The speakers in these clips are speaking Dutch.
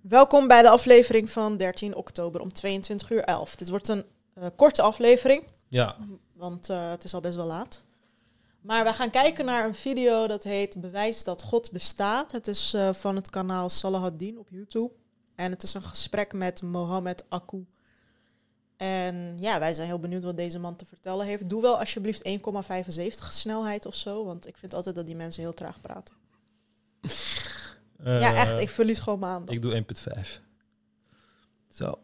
Welkom bij de aflevering van 13 oktober om 22 uur 11. Dit wordt een eh, korte aflevering, Ja, want eh, het is al best wel laat. Maar we gaan kijken naar een video dat heet Bewijs dat God bestaat. Het is eh, van het kanaal Salahaddin op YouTube. En het is een gesprek met Mohammed Akku. En ja, wij zijn heel benieuwd wat deze man te vertellen heeft. Doe wel alsjeblieft 1,75 snelheid of zo, want ik vind altijd dat die mensen heel traag praten. Ja, Eh, echt, ik verlies gewoon mijn aandacht. Ik doe 1.5. Zo.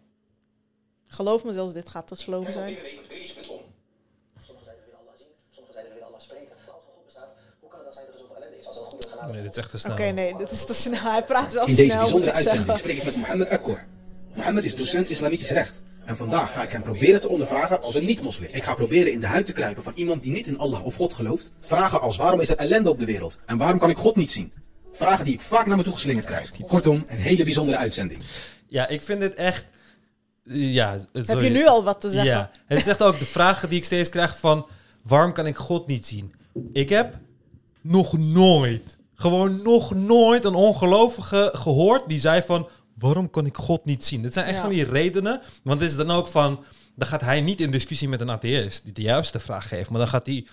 Geloof me, zelfs dit gaat te slow zijn. Sommigen zeiden we willen Allah zien, sommigen zeiden we willen Allah spreken. Als er God bestaat, hoe kan het dan zijn dat er zoveel ellende is als er een goede genade Nee, dit is echt te snel. Oké, nee, dit is te snel. Hij praat wel In deze snel, moet bijzondere ik uitzending zeggen. spreek ik met Mohammed Akkour. Mohammed is docent islamitisch recht. En vandaag ga ik hem proberen te ondervragen als een niet-moslim. Ik ga proberen in de huid te kruipen van iemand die niet in Allah of God gelooft. Vragen als waarom is er ellende op de wereld? En waarom kan ik God niet zien? Vragen die ik vaak naar me toe geslingerd krijg. Kortom, een hele bijzondere uitzending. Ja, ik vind dit echt... Ja, Heb je nu al wat te zeggen? Ja, het is echt ook de vragen die ik steeds krijg van... Waarom kan ik God niet zien? Ik heb nog nooit, gewoon nog nooit een ongelovige gehoord die zei van... Waarom kan ik God niet zien? Dit zijn echt Ja. van die redenen. Want het is dan ook van... Dan gaat hij niet in discussie met een atheïst die de juiste vraag geeft. Maar dan gaat hij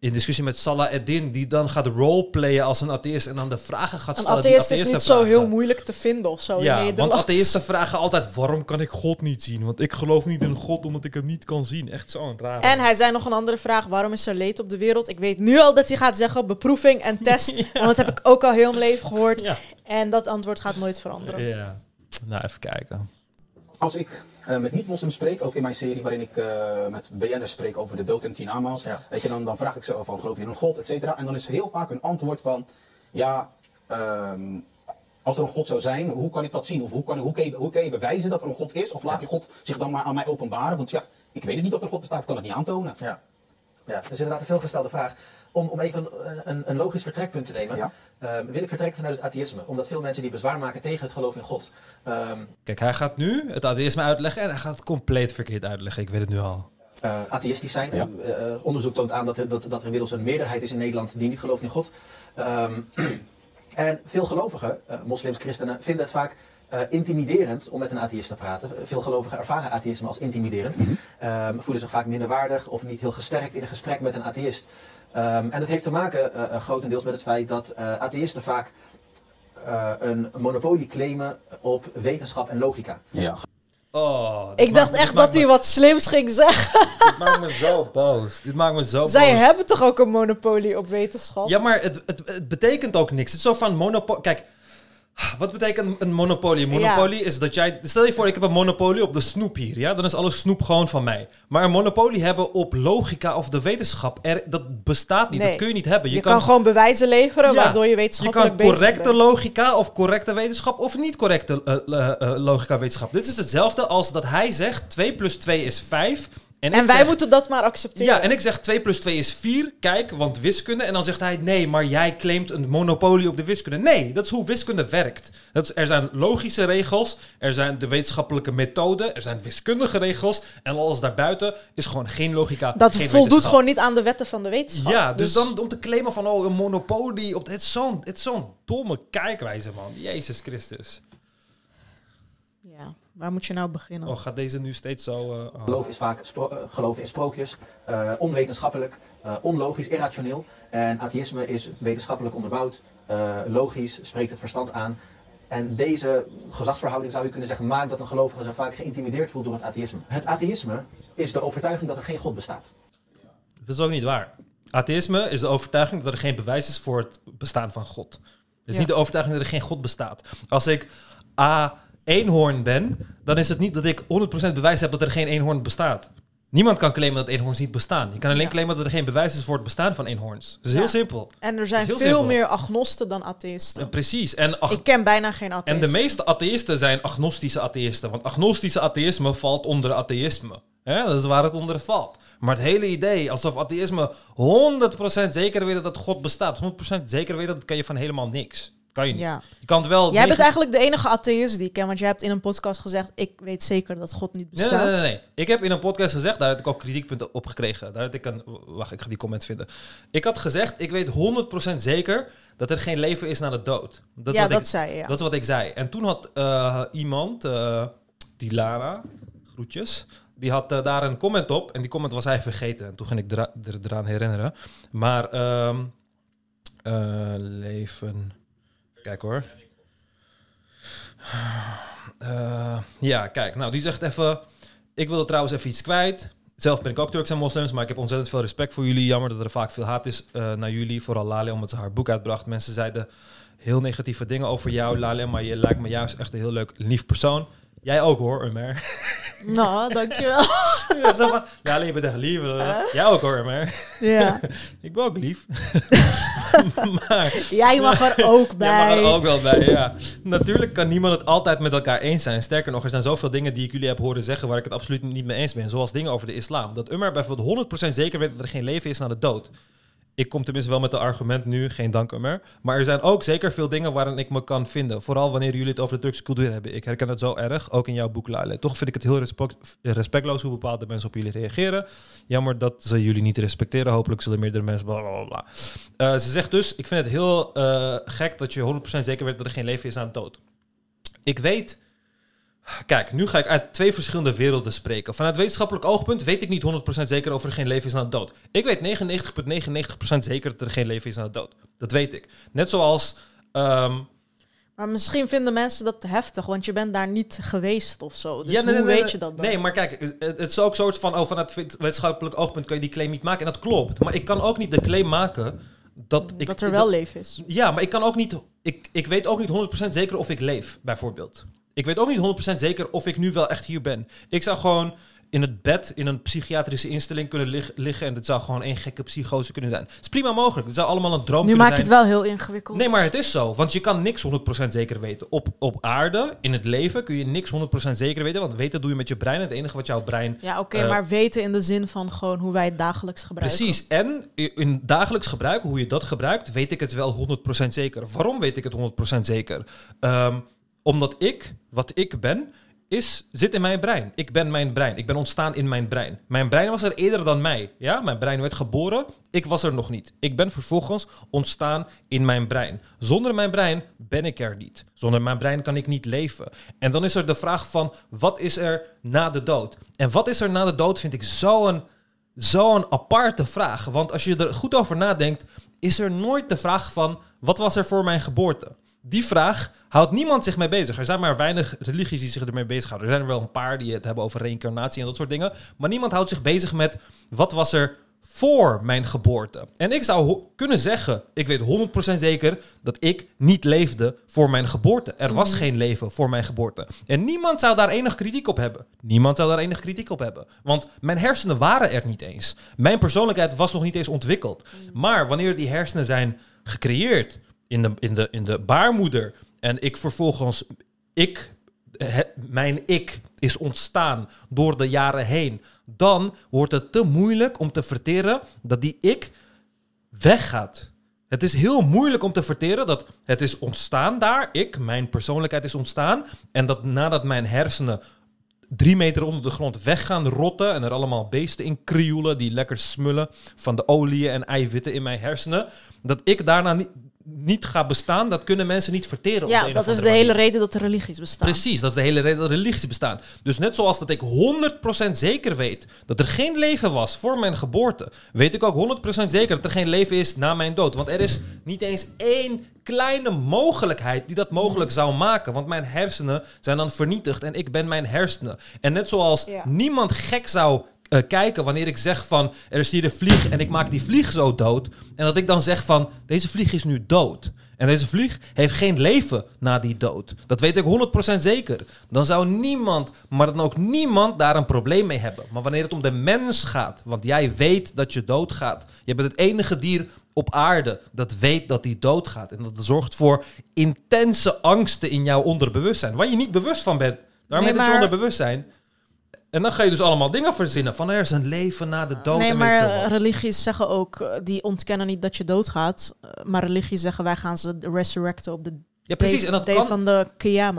in discussie met Salah Eddin... die dan gaat roleplayen als een atheïst... en dan de vragen gaat Een stellen die atheïst is niet zo heel moeilijk te vinden of zo in Ja, want Nederland. atheïsten vragen altijd... waarom kan ik God niet zien? Want ik geloof niet in God omdat ik hem niet kan zien. Echt zo'n raar. En hij zei nog een andere vraag. Waarom is er leed op de wereld? Ik weet nu al dat hij gaat zeggen beproeving en test. Want dat heb ik ook al heel mijn leven gehoord. Ja. En dat antwoord gaat nooit veranderen. ja. Nou, even kijken. Als ik eh, met niet-moslims spreek, ook in mijn serie waarin ik eh, met BN'ers spreek over de dood en tien aanmaals, weet je, dan, dan vraag ik ze van geloof je in een God, et cetera. En dan is heel vaak een antwoord van, ja, ehm, als er een God zou zijn, hoe kan ik dat zien? Of hoe kan, hoe, kan je, hoe kan je bewijzen dat er een God is? Of laat je God zich dan maar aan mij openbaren? Want ja, ik weet het niet of er een God bestaat, ik kan het niet aantonen. Ja. ja, dat is inderdaad een veelgestelde vraag. Om, om even een, een, een logisch vertrekpunt te nemen, Ja. ehm, wil ik vertrekken vanuit het atheïsme. Omdat veel mensen die bezwaar maken tegen het geloof in God. ehm, Kijk, hij gaat nu het atheïsme uitleggen... en hij gaat het compleet verkeerd uitleggen. Ik weet het nu al. eh, atheïstisch zijn. Ja. Eh, eh, onderzoek toont aan dat er, dat, dat er inmiddels een meerderheid is in Nederland die niet gelooft in God. Ehm, en veel gelovigen, eh, moslims, christenen, vinden het vaak eh, intimiderend om met een atheïst te praten. Veel gelovigen ervaren atheïsme als intimiderend. Ehm, voelen zich vaak minderwaardig of niet heel gesterkt in een gesprek met een atheïst. Ehm, en dat heeft te maken eh, eh, grotendeels met het feit dat eh, atheïsten vaak eh, een monopolie claimen op wetenschap en logica. Ja. Oh, Ik dacht me- echt dat hij me- wat slims ging zeggen. Dit maakt me zo boos. Dit maakt me zo Zij boos. hebben toch ook een monopolie op wetenschap? Ja, maar het, het, het betekent ook niks. Het is zo van monopolie... Kijk, wat betekent een monopolie? Monopolie is dat jij... Stel je voor, ik heb een monopolie op de snoep hier. Ja? Dan is alle snoep gewoon van mij. Maar een monopolie hebben op logica of de wetenschap... Er, dat bestaat niet. Nee. Dat kun je niet hebben. je, kan, gewoon bewijzen leveren Ja, waardoor je Je wetenschappelijk kan bezig correcte logica of correcte wetenschap of niet correcte eh, eh, eh, logica wetenschap. Dit is hetzelfde als dat hij zegt 2 plus 2 is 5. En, wij zeg- moeten dat maar accepteren. Ja, en ik zeg 2 plus 2 is 4. Kijk, want wiskunde. En dan zegt hij nee, maar jij claimt een monopolie op de wiskunde. Nee, dat is hoe wiskunde werkt. Dat is, er zijn logische regels, er zijn de wetenschappelijke methoden, er zijn wiskundige regels. En alles daarbuiten is gewoon geen logica. dat geen voldoet gewoon niet aan de wetten van de wetenschap. Ja, dus, dan om te claimen van oh, een monopolie. Op, het is zo'n het is zo'n domme kijkwijze, man. Jezus Christus. Waar moet je nou beginnen? Oh, gaat deze nu steeds zo... eh, oh. Geloof is vaak spro- eh, geloven in sprookjes, eh, onwetenschappelijk, eh, onlogisch, irrationeel. En atheïsme is wetenschappelijk onderbouwd, eh, logisch, spreekt het verstand aan. En deze gezagsverhouding zou je kunnen zeggen, maakt dat een gelovige zich vaak geïntimideerd voelt door het atheïsme. Het atheïsme is de overtuiging dat er geen God bestaat. Dat is ook niet waar. Atheïsme is de overtuiging dat er geen bewijs is voor het bestaan van God. Het is Ja. niet de overtuiging dat er geen God bestaat. Als ik A, eenhoorn ben, dan is het niet dat ik 100% bewijs heb dat er geen eenhoorn bestaat. Niemand kan claimen dat eenhoorns niet bestaan. Je kan alleen Ja. claimen dat er geen bewijs is voor het bestaan van eenhoorns. Dat is Ja. heel simpel. En er zijn veel simpel. meer agnosten dan atheïsten. En precies. En, Ik ken bijna geen en atheïsten. de meeste atheïsten zijn agnostische atheïsten. Want agnostische atheïsme valt onder atheïsme. Dat is waar het onder valt. Maar het hele idee, alsof atheïsme 100% zeker weten dat God bestaat. 100% zeker weten, dat kan je van helemaal niks. Kan je niet. Ja. Je kan het wel... Jij bent eigenlijk de enige atheïst die ik ken, want jij hebt in een podcast gezegd, ik weet zeker dat God niet Nee, bestaat. nee, nee, nee. Ik heb in een podcast gezegd, daar heb ik ook kritiekpunten op gekregen. Daar had ik een... Wacht, ik ga die comment vinden. Ik had gezegd, ik weet 100% zeker dat er geen leven is na de dood. Dat ja, wat dat ik, zei je. Ja. Dat is wat ik zei. En toen had eh, iemand, eh die Lara, groetjes, die had eh, daar een comment op. En die comment was hij vergeten. En toen ging ik er eraan herinneren. Maar ehm, eh, leven... Kijken hoor. Eh, ja, kijk. Nou, die zegt even... Ik wilde trouwens even iets kwijt. Zelf ben ik ook Turks en moslims, maar ik heb ontzettend veel respect voor jullie. Jammer dat er vaak veel haat is eh, naar jullie. Vooral Lale, omdat ze haar boek uitbracht. Mensen zeiden heel negatieve dingen over jou, Lale. Maar je lijkt me juist echt een heel leuk, lief persoon. Jij ook hoor, Umer. Nou, dankjewel. Ja, Lale, je bent echt lief. Jij ook hoor, Umer. ja. Ik ben ook lief. maar Jij mag er ook bij. Jij mag er ook wel bij, ja. Natuurlijk kan niemand het altijd met elkaar eens zijn. Sterker nog, er zijn zoveel dingen die ik jullie heb horen zeggen waar ik het absoluut niet mee eens ben. Zoals dingen over de islam. Dat Umar bijvoorbeeld 100% zeker weet dat er geen leven is na de dood. Ik kom tenminste wel met het argument nu, geen dank Umar. Maar er zijn ook zeker veel dingen waarin ik me kan vinden. Vooral wanneer jullie het over de Turkse cultuur hebben. Ik herken het zo erg, ook in jouw boek. Toch vind ik het heel respect, respectloos hoe bepaalde mensen op jullie reageren. Jammer dat ze jullie niet respecteren. Hopelijk zullen meerdere mensen bla bla bla. Eh, ze zegt dus, ik vind het heel eh, gek dat je 100% zeker weet dat er geen leven is de dood. Ik weet... Kijk, nu ga ik uit twee verschillende werelden spreken. Vanuit wetenschappelijk oogpunt weet ik niet 100% zeker of er geen leven is na de dood. Ik weet 99,99% zeker dat er geen leven is na de dood. Dat weet ik. Net zoals... ehm, Maar misschien vinden mensen dat heftig, want je bent daar niet geweest of zo. Dus ja, nee, hoe nee, weet nee. je dat dan? Nee, maar kijk, het is ook soort van... Oh, vanuit wetenschappelijk oogpunt kan je die claim niet maken. En dat klopt. Maar ik kan ook niet de claim maken dat... Ik, dat er wel leven is. Ja, maar ik kan ook niet. Ik, ik weet ook niet 100% zeker of ik leef, bijvoorbeeld. Ik weet ook niet 100% zeker of ik nu wel echt hier ben. Ik zou gewoon in het bed in een psychiatrische instelling kunnen lig- liggen en het zou gewoon één gekke psychose kunnen zijn. Het is prima mogelijk. Het zou allemaal een droom Nu kunnen maak je zijn. het wel heel ingewikkeld. Nee, maar het is zo. Want je kan niks 100% zeker weten. Op, op aarde, in het leven, kun je niks 100% zeker weten. Want weten doe je met je brein. Het enige wat jouw brein Ja, oké, Eh, maar weten in de zin van gewoon hoe wij het dagelijks gebruiken. Precies. En in dagelijks gebruik, hoe je dat gebruikt, weet ik het wel 100% zeker. Waarom weet ik het 100% zeker? Ehm, omdat ik, wat ik ben, is, zit in mijn brein. Ik ben mijn brein. Ik ben ontstaan in mijn brein. Mijn brein was er eerder dan mij. Ja? Mijn brein werd geboren. Ik was er nog niet. Ik ben vervolgens ontstaan in mijn brein. Zonder mijn brein ben ik er niet. Zonder mijn brein kan ik niet leven. En dan is er de vraag van, wat is er na de dood? En wat is er na de dood vind ik zo'n zo'n aparte vraag. Want als je er goed over nadenkt, is er nooit de vraag van wat was er voor mijn geboorte? Die vraag houdt niemand zich mee bezig. Er zijn maar weinig religies die zich ermee bezighouden. Er zijn er wel een paar die het hebben over reïncarnatie en dat soort dingen. Maar niemand houdt zich bezig met wat was er voor mijn geboorte. En ik zou kunnen zeggen, ik weet 100% zeker dat ik niet leefde voor mijn geboorte. Er was geen leven voor mijn geboorte. En niemand zou daar enig kritiek op hebben. Niemand zou daar enig kritiek op hebben. Want mijn hersenen waren er niet eens. Mijn persoonlijkheid was nog niet eens ontwikkeld. Maar wanneer die hersenen zijn gecreëerd in de, in de, in de baarmoeder en ik vervolgens, ik mijn ik is ontstaan door de jaren heen, dan wordt het te moeilijk om te verteren dat die ik weggaat. Het is heel moeilijk om te verteren dat het is ontstaan daar, ik, mijn persoonlijkheid is ontstaan, en dat nadat mijn hersenen drie meter onder de grond weg gaan rotten en er allemaal beesten in krioelen die lekker smullen van de oliën en eiwitten in mijn hersenen, dat ik daarna niet, niet ga bestaan, dat kunnen mensen niet verteren. Ja, dat is de hele reden dat de religies bestaan. Precies, dat is de hele reden dat religies bestaan. Dus net zoals dat ik 100% zeker weet dat er geen leven was voor mijn geboorte, weet ik ook 100% zeker dat er geen leven is na mijn dood. Want er is niet eens één kleine mogelijkheid die dat mogelijk zou maken. Want mijn hersenen zijn dan vernietigd en ik ben mijn hersenen. En net zoals Ja. niemand gek zou eh, kijken wanneer ik zeg van er is hier een vlieg en ik maak die vlieg zo dood. En dat ik dan zeg van deze vlieg is nu dood. En deze vlieg heeft geen leven na die dood. Dat weet ik 100% zeker. Dan zou niemand, maar dan ook niemand daar een probleem mee hebben. Maar wanneer het om de mens gaat, want jij weet dat je doodgaat. Je bent het enige dier op aarde dat weet dat hij doodgaat. En dat zorgt voor intense angsten in jouw onderbewustzijn. Waar je niet bewust van bent. Daarom Nee, het je maar- onderbewustzijn. En dan ga je dus allemaal dingen verzinnen. Van er is een leven na de dood. nee, en maar eh, religies zeggen ook, eh, die ontkennen niet dat je doodgaat. eh, maar religies zeggen, wij gaan ze resurrecten op de Ja, precies. En dat kan, van de.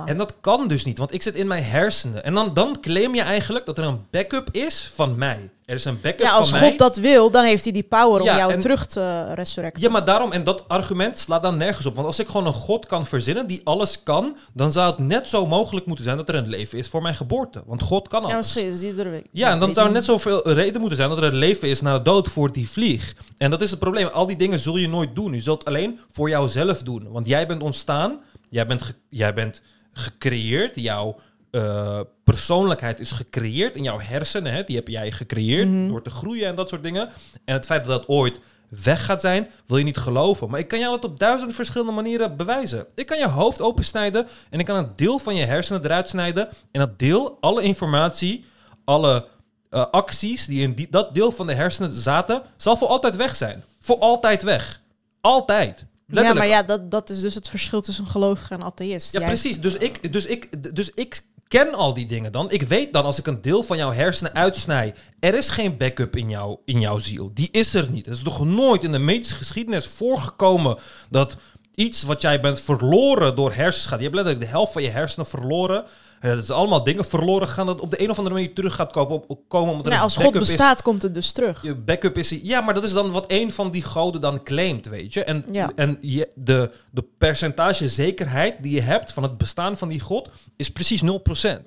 En dat kan dus niet, want ik zit in mijn hersenen. En dan, dan claim je eigenlijk dat er een backup is van mij. Er is een backup ja, als van God mij. dat wil, dan heeft hij die power Ja, om jou en- terug te resurrecten. Ja, maar daarom, en dat argument slaat dan nergens op. Want als ik gewoon een God kan verzinnen die alles kan, dan zou het net zo mogelijk moeten zijn dat er een leven is voor mijn geboorte. Want God kan Ja, alles. misschien is die er weer. Ja, en dan zou er net zoveel reden moeten zijn dat er een leven is na de dood voor die vlieg. En dat is het probleem. Al die dingen zul je nooit doen. Je zult alleen voor jouzelf doen. Want jij bent ontstaan, jij bent, ge- jij bent gecreëerd, jouw eh, persoonlijkheid is gecreëerd in jouw hersenen. Hè? Die heb jij gecreëerd Mhm. door te groeien en dat soort dingen. En het feit dat dat ooit weg gaat zijn, wil je niet geloven. Maar ik kan jou dat op duizend verschillende manieren bewijzen. Ik kan je hoofd opensnijden en ik kan een deel van je hersenen eruit snijden. En dat deel, alle informatie, alle eh, acties die in die, dat deel van de hersenen zaten, zal voor altijd weg zijn. Voor altijd weg. Altijd. Ja, maar ja, dat, dat is dus het verschil tussen gelovige en atheïst. Ja, Jij- precies. Dus ik, dus, ik, dus ik ken al die dingen dan. Ik weet dan als ik een deel van jouw hersenen uitsnij. Er is geen backup in, jou, in jouw ziel. Die is er niet. Het is nog nooit in de medische geschiedenis voorgekomen dat iets wat jij bent verloren door hersenschade. Je hebt letterlijk de helft van je hersenen verloren. Dat is allemaal dingen verloren gaan dat op de een of andere manier terug gaat komen, op, komen omdat er Nou, een als God is. bestaat, komt het dus terug. Je backup is... Ja, maar dat is dan wat een van die goden dan claimt, weet je. En, Ja. en je, de, de percentage zekerheid die je hebt van het bestaan van die god is precies 0%.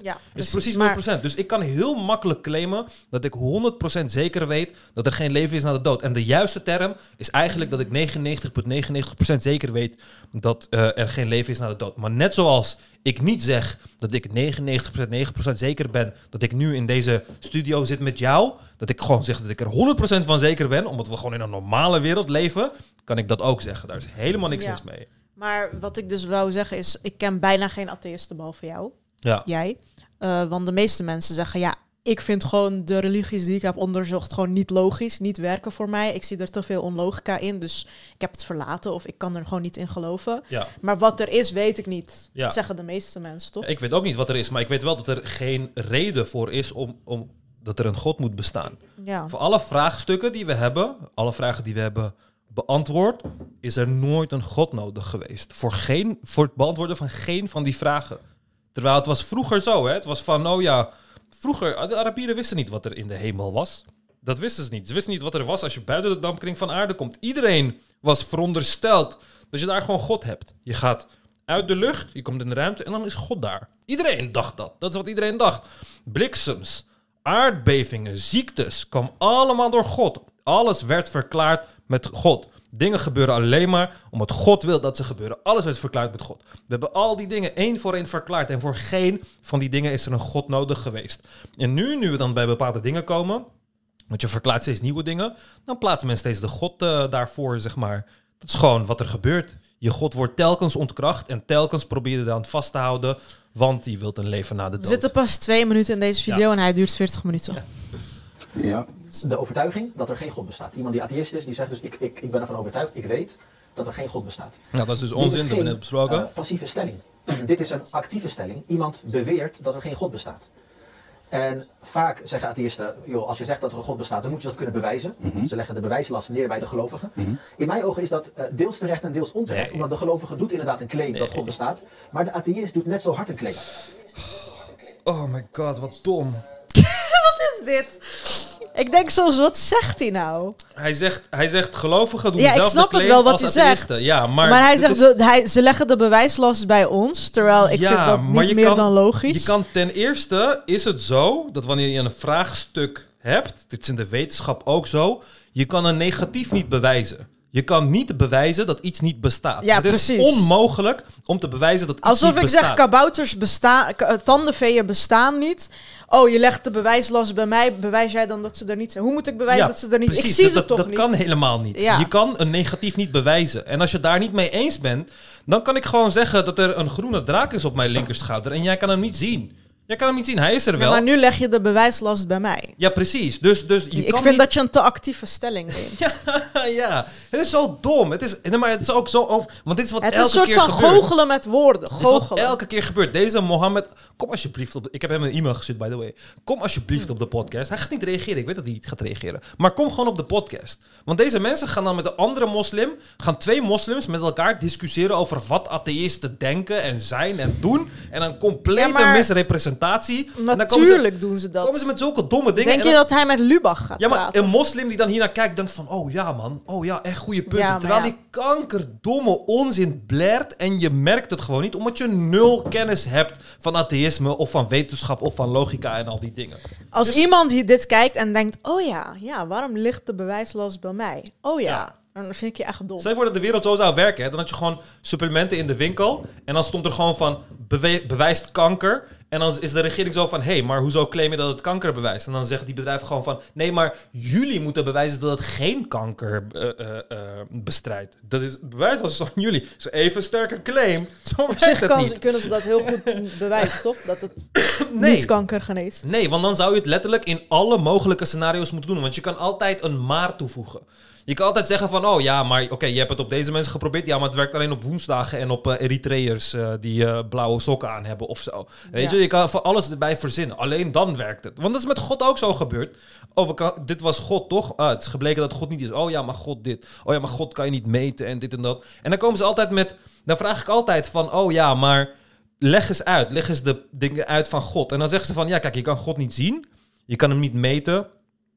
Ja, is precies 0%. Maar Dus ik kan heel makkelijk claimen dat ik 100% zeker weet dat er geen leven is na de dood. En de juiste term is eigenlijk dat ik 99,99% zeker weet dat eh, er geen leven is na de dood. Maar net zoals ik niet zeg dat ik 99% 9% zeker ben dat ik nu in deze studio zit met jou, dat ik gewoon zeg dat ik er 100% van zeker ben, omdat we gewoon in een normale wereld leven, kan ik dat ook zeggen. Daar is helemaal niks Ja. mis mee. Maar wat ik dus wou zeggen is, ik ken bijna geen atheïsten behalve jou, Ja. jij. Eh, want de meeste mensen zeggen, ja, ik vind gewoon de religies die ik heb onderzocht gewoon niet logisch, niet werken voor mij. Ik zie er te veel onlogica in, dus ik heb het verlaten of ik kan er gewoon niet in geloven. Ja. Maar wat er is, weet ik niet. Ja. Dat zeggen de meeste mensen, toch? Ik weet ook niet wat er is, maar ik weet wel dat er geen reden voor is om, om dat er een God moet bestaan. Ja. Voor alle vraagstukken die we hebben, alle vragen die we hebben beantwoord, is er nooit een God nodig geweest. Voor, geen, voor het beantwoorden van geen van die vragen. Terwijl het was vroeger zo, hè? Het was van, oh ja, vroeger, de Arabieren wisten niet wat er in de hemel was. Dat wisten ze niet. Ze wisten niet wat er was als je buiten de dampkring van aarde komt. Iedereen was verondersteld dat je daar gewoon God hebt. Je gaat uit de lucht, je komt in de ruimte en dan is God daar. Iedereen dacht dat. Dat is wat iedereen dacht. Bliksems, aardbevingen, ziektes, kwam allemaal door God. Alles werd verklaard met God. Dingen gebeuren alleen maar omdat God wil dat ze gebeuren. Alles werd verklaard met God. We hebben al die dingen één voor één verklaard. En voor geen van die dingen is er een God nodig geweest. En nu, nu we dan bij bepaalde dingen komen, want je verklaart steeds nieuwe dingen, dan plaatst men steeds de God eh, daarvoor, zeg maar. Dat is gewoon wat er gebeurt. Je God wordt telkens ontkracht en telkens probeer je dan vast te houden, want die wilt een leven na de We dood. zitten pas twee minuten in deze video en hij duurt 40 minuten. Ja. De overtuiging dat er geen God bestaat. Iemand die atheïst is, die zegt dus ik, ik, ik ben ervan overtuigd, ik weet dat er geen God bestaat. Nou, dat is dus onzin, dat hebben we net besproken. eh, passieve stelling. Dit is een actieve stelling. Iemand beweert dat er geen God bestaat. En vaak zeggen atheïsten, joh, als je zegt dat er een God bestaat, dan moet je dat kunnen bewijzen. Mhm. Ze leggen de bewijslast neer bij de gelovigen. In mijn ogen is dat eh, deels terecht en deels onterecht. Nee. Omdat de gelovige doet inderdaad een claim dat God bestaat. Maar de atheïst doet net zo hard een claim. Oh my god, wat dom. Dit? Ik denk soms, wat zegt hij nou? Hij zegt, hij zegt gelovigen doen Ja, ik snap het wel wat hij zegt. Ja, maar, Maar, hij zegt, is- hij, ze leggen de bewijslast bij ons, terwijl ik Ja, vind dat niet meer kan- dan logisch. Je kan ten eerste, is het zo, dat wanneer je een vraagstuk hebt, dit is in de wetenschap ook zo, je kan een negatief niet bewijzen. Je kan niet bewijzen dat iets niet bestaat. Ja, het is precies. onmogelijk om te bewijzen dat iets Alsof niet ik bestaat. zeg, kabouters bestaan, tandenveeën bestaan niet. Oh, je legt de bewijslast bij mij, bewijs jij dan dat ze er niet zijn? Hoe moet ik bewijzen Ja, dat ze er niet precies. Ik zie Dus ze dat, toch dat niet? kan helemaal niet. Ja. Je kan een negatief niet bewijzen. En als je daar niet mee eens bent, dan kan ik gewoon zeggen dat er een groene draak is op mijn linkerschouder en jij kan hem niet zien. Jij kan hem niet zien, hij is er Ja, wel. maar nu leg je de bewijslast bij mij. Ja, precies. Dus, dus je ik kan vind niet- dat je een te actieve stelling neemt. ja, het is zo dom. Het is, nee, maar het is ook zo over... Want dit is wat het is elke een soort keer van gebeurt. goochelen met woorden. Is Goochelen. elke keer gebeurt. Deze Mohammed, kom alsjeblieft op. Ik heb hem een e-mail gestuurd, by the way. Kom alsjeblieft op de podcast. Hij gaat niet reageren. Ik weet dat hij niet gaat reageren. Maar kom gewoon op de podcast. Want deze mensen gaan dan met een andere moslim, gaan twee moslims met elkaar discussiëren over wat atheïsten denken en zijn en doen. En een complete Ja, maar- misrepresentatie. Ze, Natuurlijk doen ze dat. komen ze met zulke domme dingen. Denk en je dan- dat hij met Lubach gaat ja, maar praten? een moslim die dan hier naar kijkt, denkt van... Oh ja, man. Oh ja, echt goede punten. Ja, Terwijl ja. die kankerdomme onzin blert en je merkt het gewoon niet. Omdat je nul kennis hebt van atheïsme of van wetenschap of van logica en al die dingen. Als Dus- iemand hier dit kijkt en denkt... Oh ja, ja, waarom ligt de bewijslast bij mij? Oh ja, Ja. dan vind ik je echt dom. Stel je voor dat de wereld zo zou werken. Hè? Dan had je gewoon supplementen in de winkel. En dan stond er gewoon van bewijst kanker. En dan is de regering zo van... Hé, hey, maar hoezo claim je dat het kanker bewijst? En dan zeggen die bedrijven gewoon van... Nee, maar jullie moeten bewijzen dat het geen kanker eh, eh, eh, bestrijdt. Dat is bewijs als van jullie. Zo even sterke claim. Zo Op zich het kan, niet. kunnen ze dat heel goed bewijzen, toch? Dat het Nee. niet kanker geneest. Nee, want dan zou je het letterlijk in alle mogelijke scenario's moeten doen. Want je kan altijd een maar toevoegen. Je kan altijd zeggen van, oh ja, maar oké, je hebt het op deze mensen geprobeerd. Ja, maar het werkt alleen op woensdagen en op eh, Eritreërs eh, die eh, blauwe sokken aan hebben of zo. Weet Ja. je, je kan voor alles erbij verzinnen. Alleen dan werkt het. Want dat is met God ook zo gebeurd. Oh, kan, dit was God toch? Ah, het is gebleken dat God niet is. Oh ja, maar God dit. Oh ja, maar God kan je niet meten en dit en dat. En dan komen ze altijd met, dan vraag ik altijd van, oh ja, maar leg eens uit. Leg eens de dingen uit van God. En dan zeggen ze van, ja, kijk, je kan God niet zien. Je kan hem niet meten.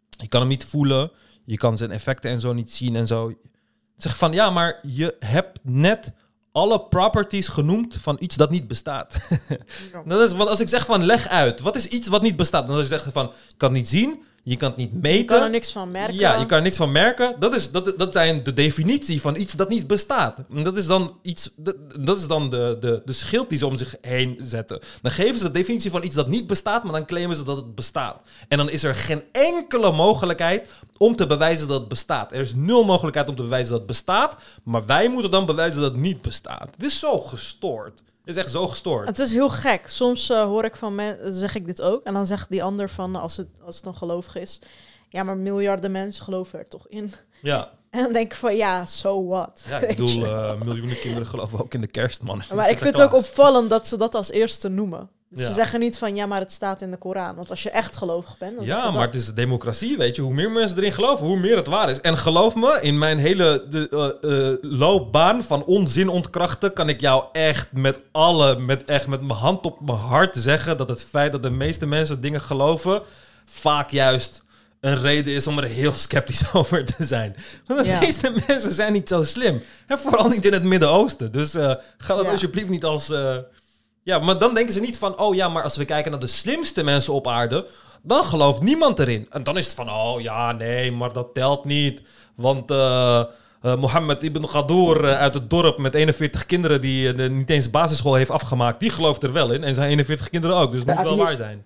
Je kan hem niet voelen. Je kan zijn effecten en zo niet zien en zo. Zeg ik van, ja, maar je hebt net alle properties genoemd van iets dat niet bestaat. dat is, want als ik zeg van, leg uit. Wat is iets wat niet bestaat? Dan als je zegt van, je kan het niet zien. Je kan het niet meten. Je kan er niks van merken. Ja, je kan er niks van merken. Dat, is, dat, dat zijn de definitie van iets dat niet bestaat. Dat is dan, iets, dat, dat is dan de, de, de schild die ze om zich heen zetten. Dan geven ze de definitie van iets dat niet bestaat, maar dan claimen ze dat het bestaat. En dan is er geen enkele mogelijkheid om te bewijzen dat het bestaat. Er is nul mogelijkheid om te bewijzen dat het bestaat, maar wij moeten dan bewijzen dat het niet bestaat. Het is zo gestoord. Het is echt zo gestoord. Het is heel gek. Soms eh, hoor ik van mensen, zeg ik dit ook. En dan zegt die ander van, als het, als het een gelovig is... Ja, maar miljarden mensen geloven er toch in. Ja, En dan denk ik van, ja, so what? ja ik bedoel, eh, miljoenen kinderen geloven ook in de kerstman. maar ik vind het ook opvallend dat ze dat als eerste noemen. Dus Ja. ze zeggen niet van, ja, maar het staat in de Koran. Want als je echt gelovig bent... Dan Ja, maar dat. het is democratie, weet je. Hoe meer mensen erin geloven, hoe meer het waar is. En geloof me, in mijn hele de, eh, eh, loopbaan van onzin ontkrachten... kan ik jou echt met alle, met echt met mijn hand op mijn hart zeggen... dat het feit dat de meeste mensen dingen geloven... vaak juist een reden is om er heel sceptisch over te zijn. Want de Ja. meeste mensen zijn niet zo slim. En vooral niet in het Midden-Oosten. Dus eh, ga dat Ja. alsjeblieft niet als... ja, maar dan denken ze niet van... oh ja, maar als we kijken naar de slimste mensen op aarde... dan gelooft niemand erin. En dan is het van... oh ja, nee, maar dat telt niet. Want... eh eh, Mohammed ibn Gadour eh, uit het dorp met 41 kinderen die niet eens basisschool heeft afgemaakt, die gelooft er wel in. En zijn 41 kinderen ook, dus het moet wel waar zijn.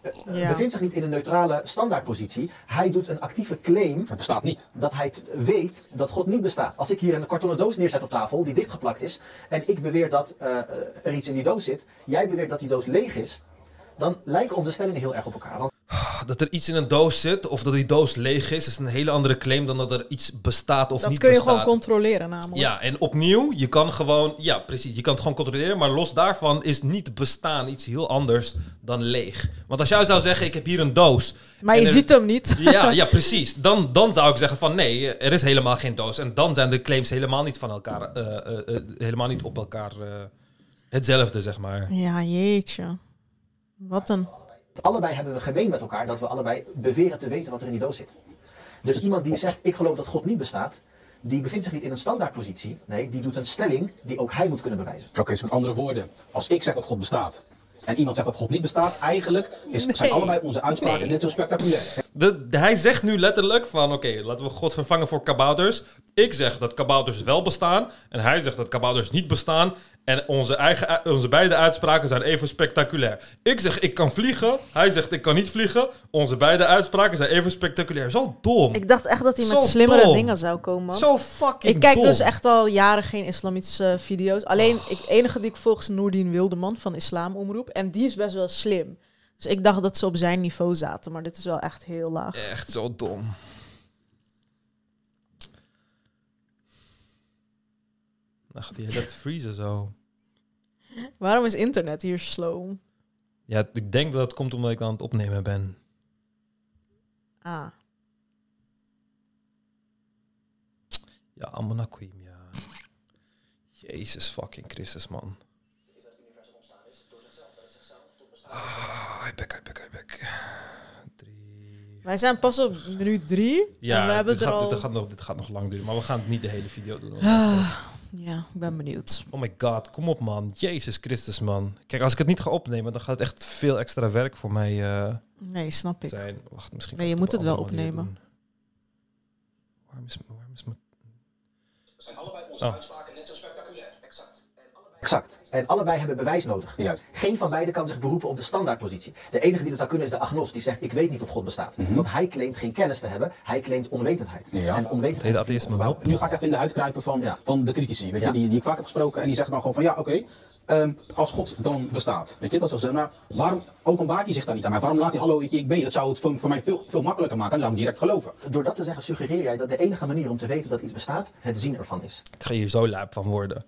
Eh, eh, Ja. bevindt zich niet in een neutrale standaardpositie. Hij doet een actieve claim Het bestaat niet. dat hij weet dat God niet bestaat. Als ik hier een kartonnen doos neerzet op tafel die dichtgeplakt is en ik beweer dat eh, eh, er iets in die doos zit, jij beweert dat die doos leeg is, dan lijken onze stellingen heel erg op elkaar. Want Dat er iets in een doos zit of dat die doos leeg is, is een hele andere claim dan dat er iets bestaat of dat niet kun je bestaat. gewoon controleren namelijk. Ja, en opnieuw, je kan gewoon, ja precies, je kan het gewoon controleren, maar los daarvan is niet bestaan iets heel anders dan leeg. Want als jij zou zeggen, ik heb hier een doos. Maar je er- ziet hem niet. Ja, ja, precies. Dan, dan zou ik zeggen van nee, er is helemaal geen doos. En dan zijn de claims helemaal niet van elkaar, eh, eh, eh, helemaal niet op elkaar hetzelfde, zeg maar. Ja, jeetje. Wat een... allebei hebben we gemeen met elkaar dat we allebei beweren te weten wat er in die doos zit. Dus iemand die zegt, ik geloof dat God niet bestaat, die bevindt zich niet in een standaardpositie. Nee, die doet een stelling die ook hij moet kunnen bewijzen. Oké, dus met andere woorden. Als ik zeg dat God bestaat en iemand zegt dat God niet bestaat, eigenlijk is, zijn allebei onze uitspraken Nee. net zo spectaculair. De, de- hij zegt nu letterlijk van, oké, laten we God vervangen voor kabouters. Ik zeg dat kabouters wel bestaan. En hij zegt dat kabouters niet bestaan. En onze, eigen, onze beide uitspraken zijn even spectaculair. Ik zeg, ik kan vliegen. Hij zegt, ik kan niet vliegen. Onze beide uitspraken zijn even spectaculair. Zo dom. Ik dacht echt dat hij met Zo slimmere dom. dingen zou komen. Zo fucking Ik kijk dom. dus echt al jaren geen islamitische video's. Alleen, ik, enige die ik volg is Noordien Wildeman van Islamomroep. En die is best wel slim. Dus ik dacht dat ze op zijn niveau zaten, maar dit is wel echt heel laag. Echt zo dom. Dan gaat hij heel te vriezen zo. Waarom is internet hier slow? Ja, ik denk dat het komt omdat ik aan het opnemen ben. Ah, Ja, Amonaquim, ja. Jezus fucking Christus, man. Ah, hij bek, hij bek, hij bek. Drie... wij zijn pas op minuut drie. Ja, en we hebben dit, er gaat, al... dit, gaat nog, dit gaat nog lang duren, maar we gaan het niet de hele video doen. Ah, ja, ik ben benieuwd. Oh my god, kom op man. Jezus Christus, man. Kijk, als ik het niet ga opnemen, dan gaat het echt veel extra werk voor mij eh, Nee, snap ik. zijn. Wacht, misschien Nee, je moet het wel opnemen. Waarom is, waarom is mijn... Zijn allebei onze Oh. Exact. En allebei hebben bewijs nodig. Juist. Geen van beiden kan zich beroepen op de standaardpositie. De enige die dat zou kunnen is de agnost, die zegt ik weet niet of God bestaat. Want hij claimt geen kennis te hebben, hij claimt onwetendheid. Mhm. Ja. En onwetendheid atheïsme wel. Nu ga ik even in de huid kruipen van, Ja. van de critici, weet Ja. je, die, die ik vaak heb gesproken. En die zeggen dan gewoon van, ja, oké, ehm, als God dan bestaat, weet je, dat is maar waarom openbaart hij zich dan niet aan mij? Waarom laat hij, hallo, je, ik ben je? Dat zou het voor, voor mij veel, veel makkelijker maken, dan zou ik direct geloven. Door dat te zeggen suggereer jij dat de enige manier om te weten dat iets bestaat, het zien ervan is. Ik ga hier zo lijp van worden.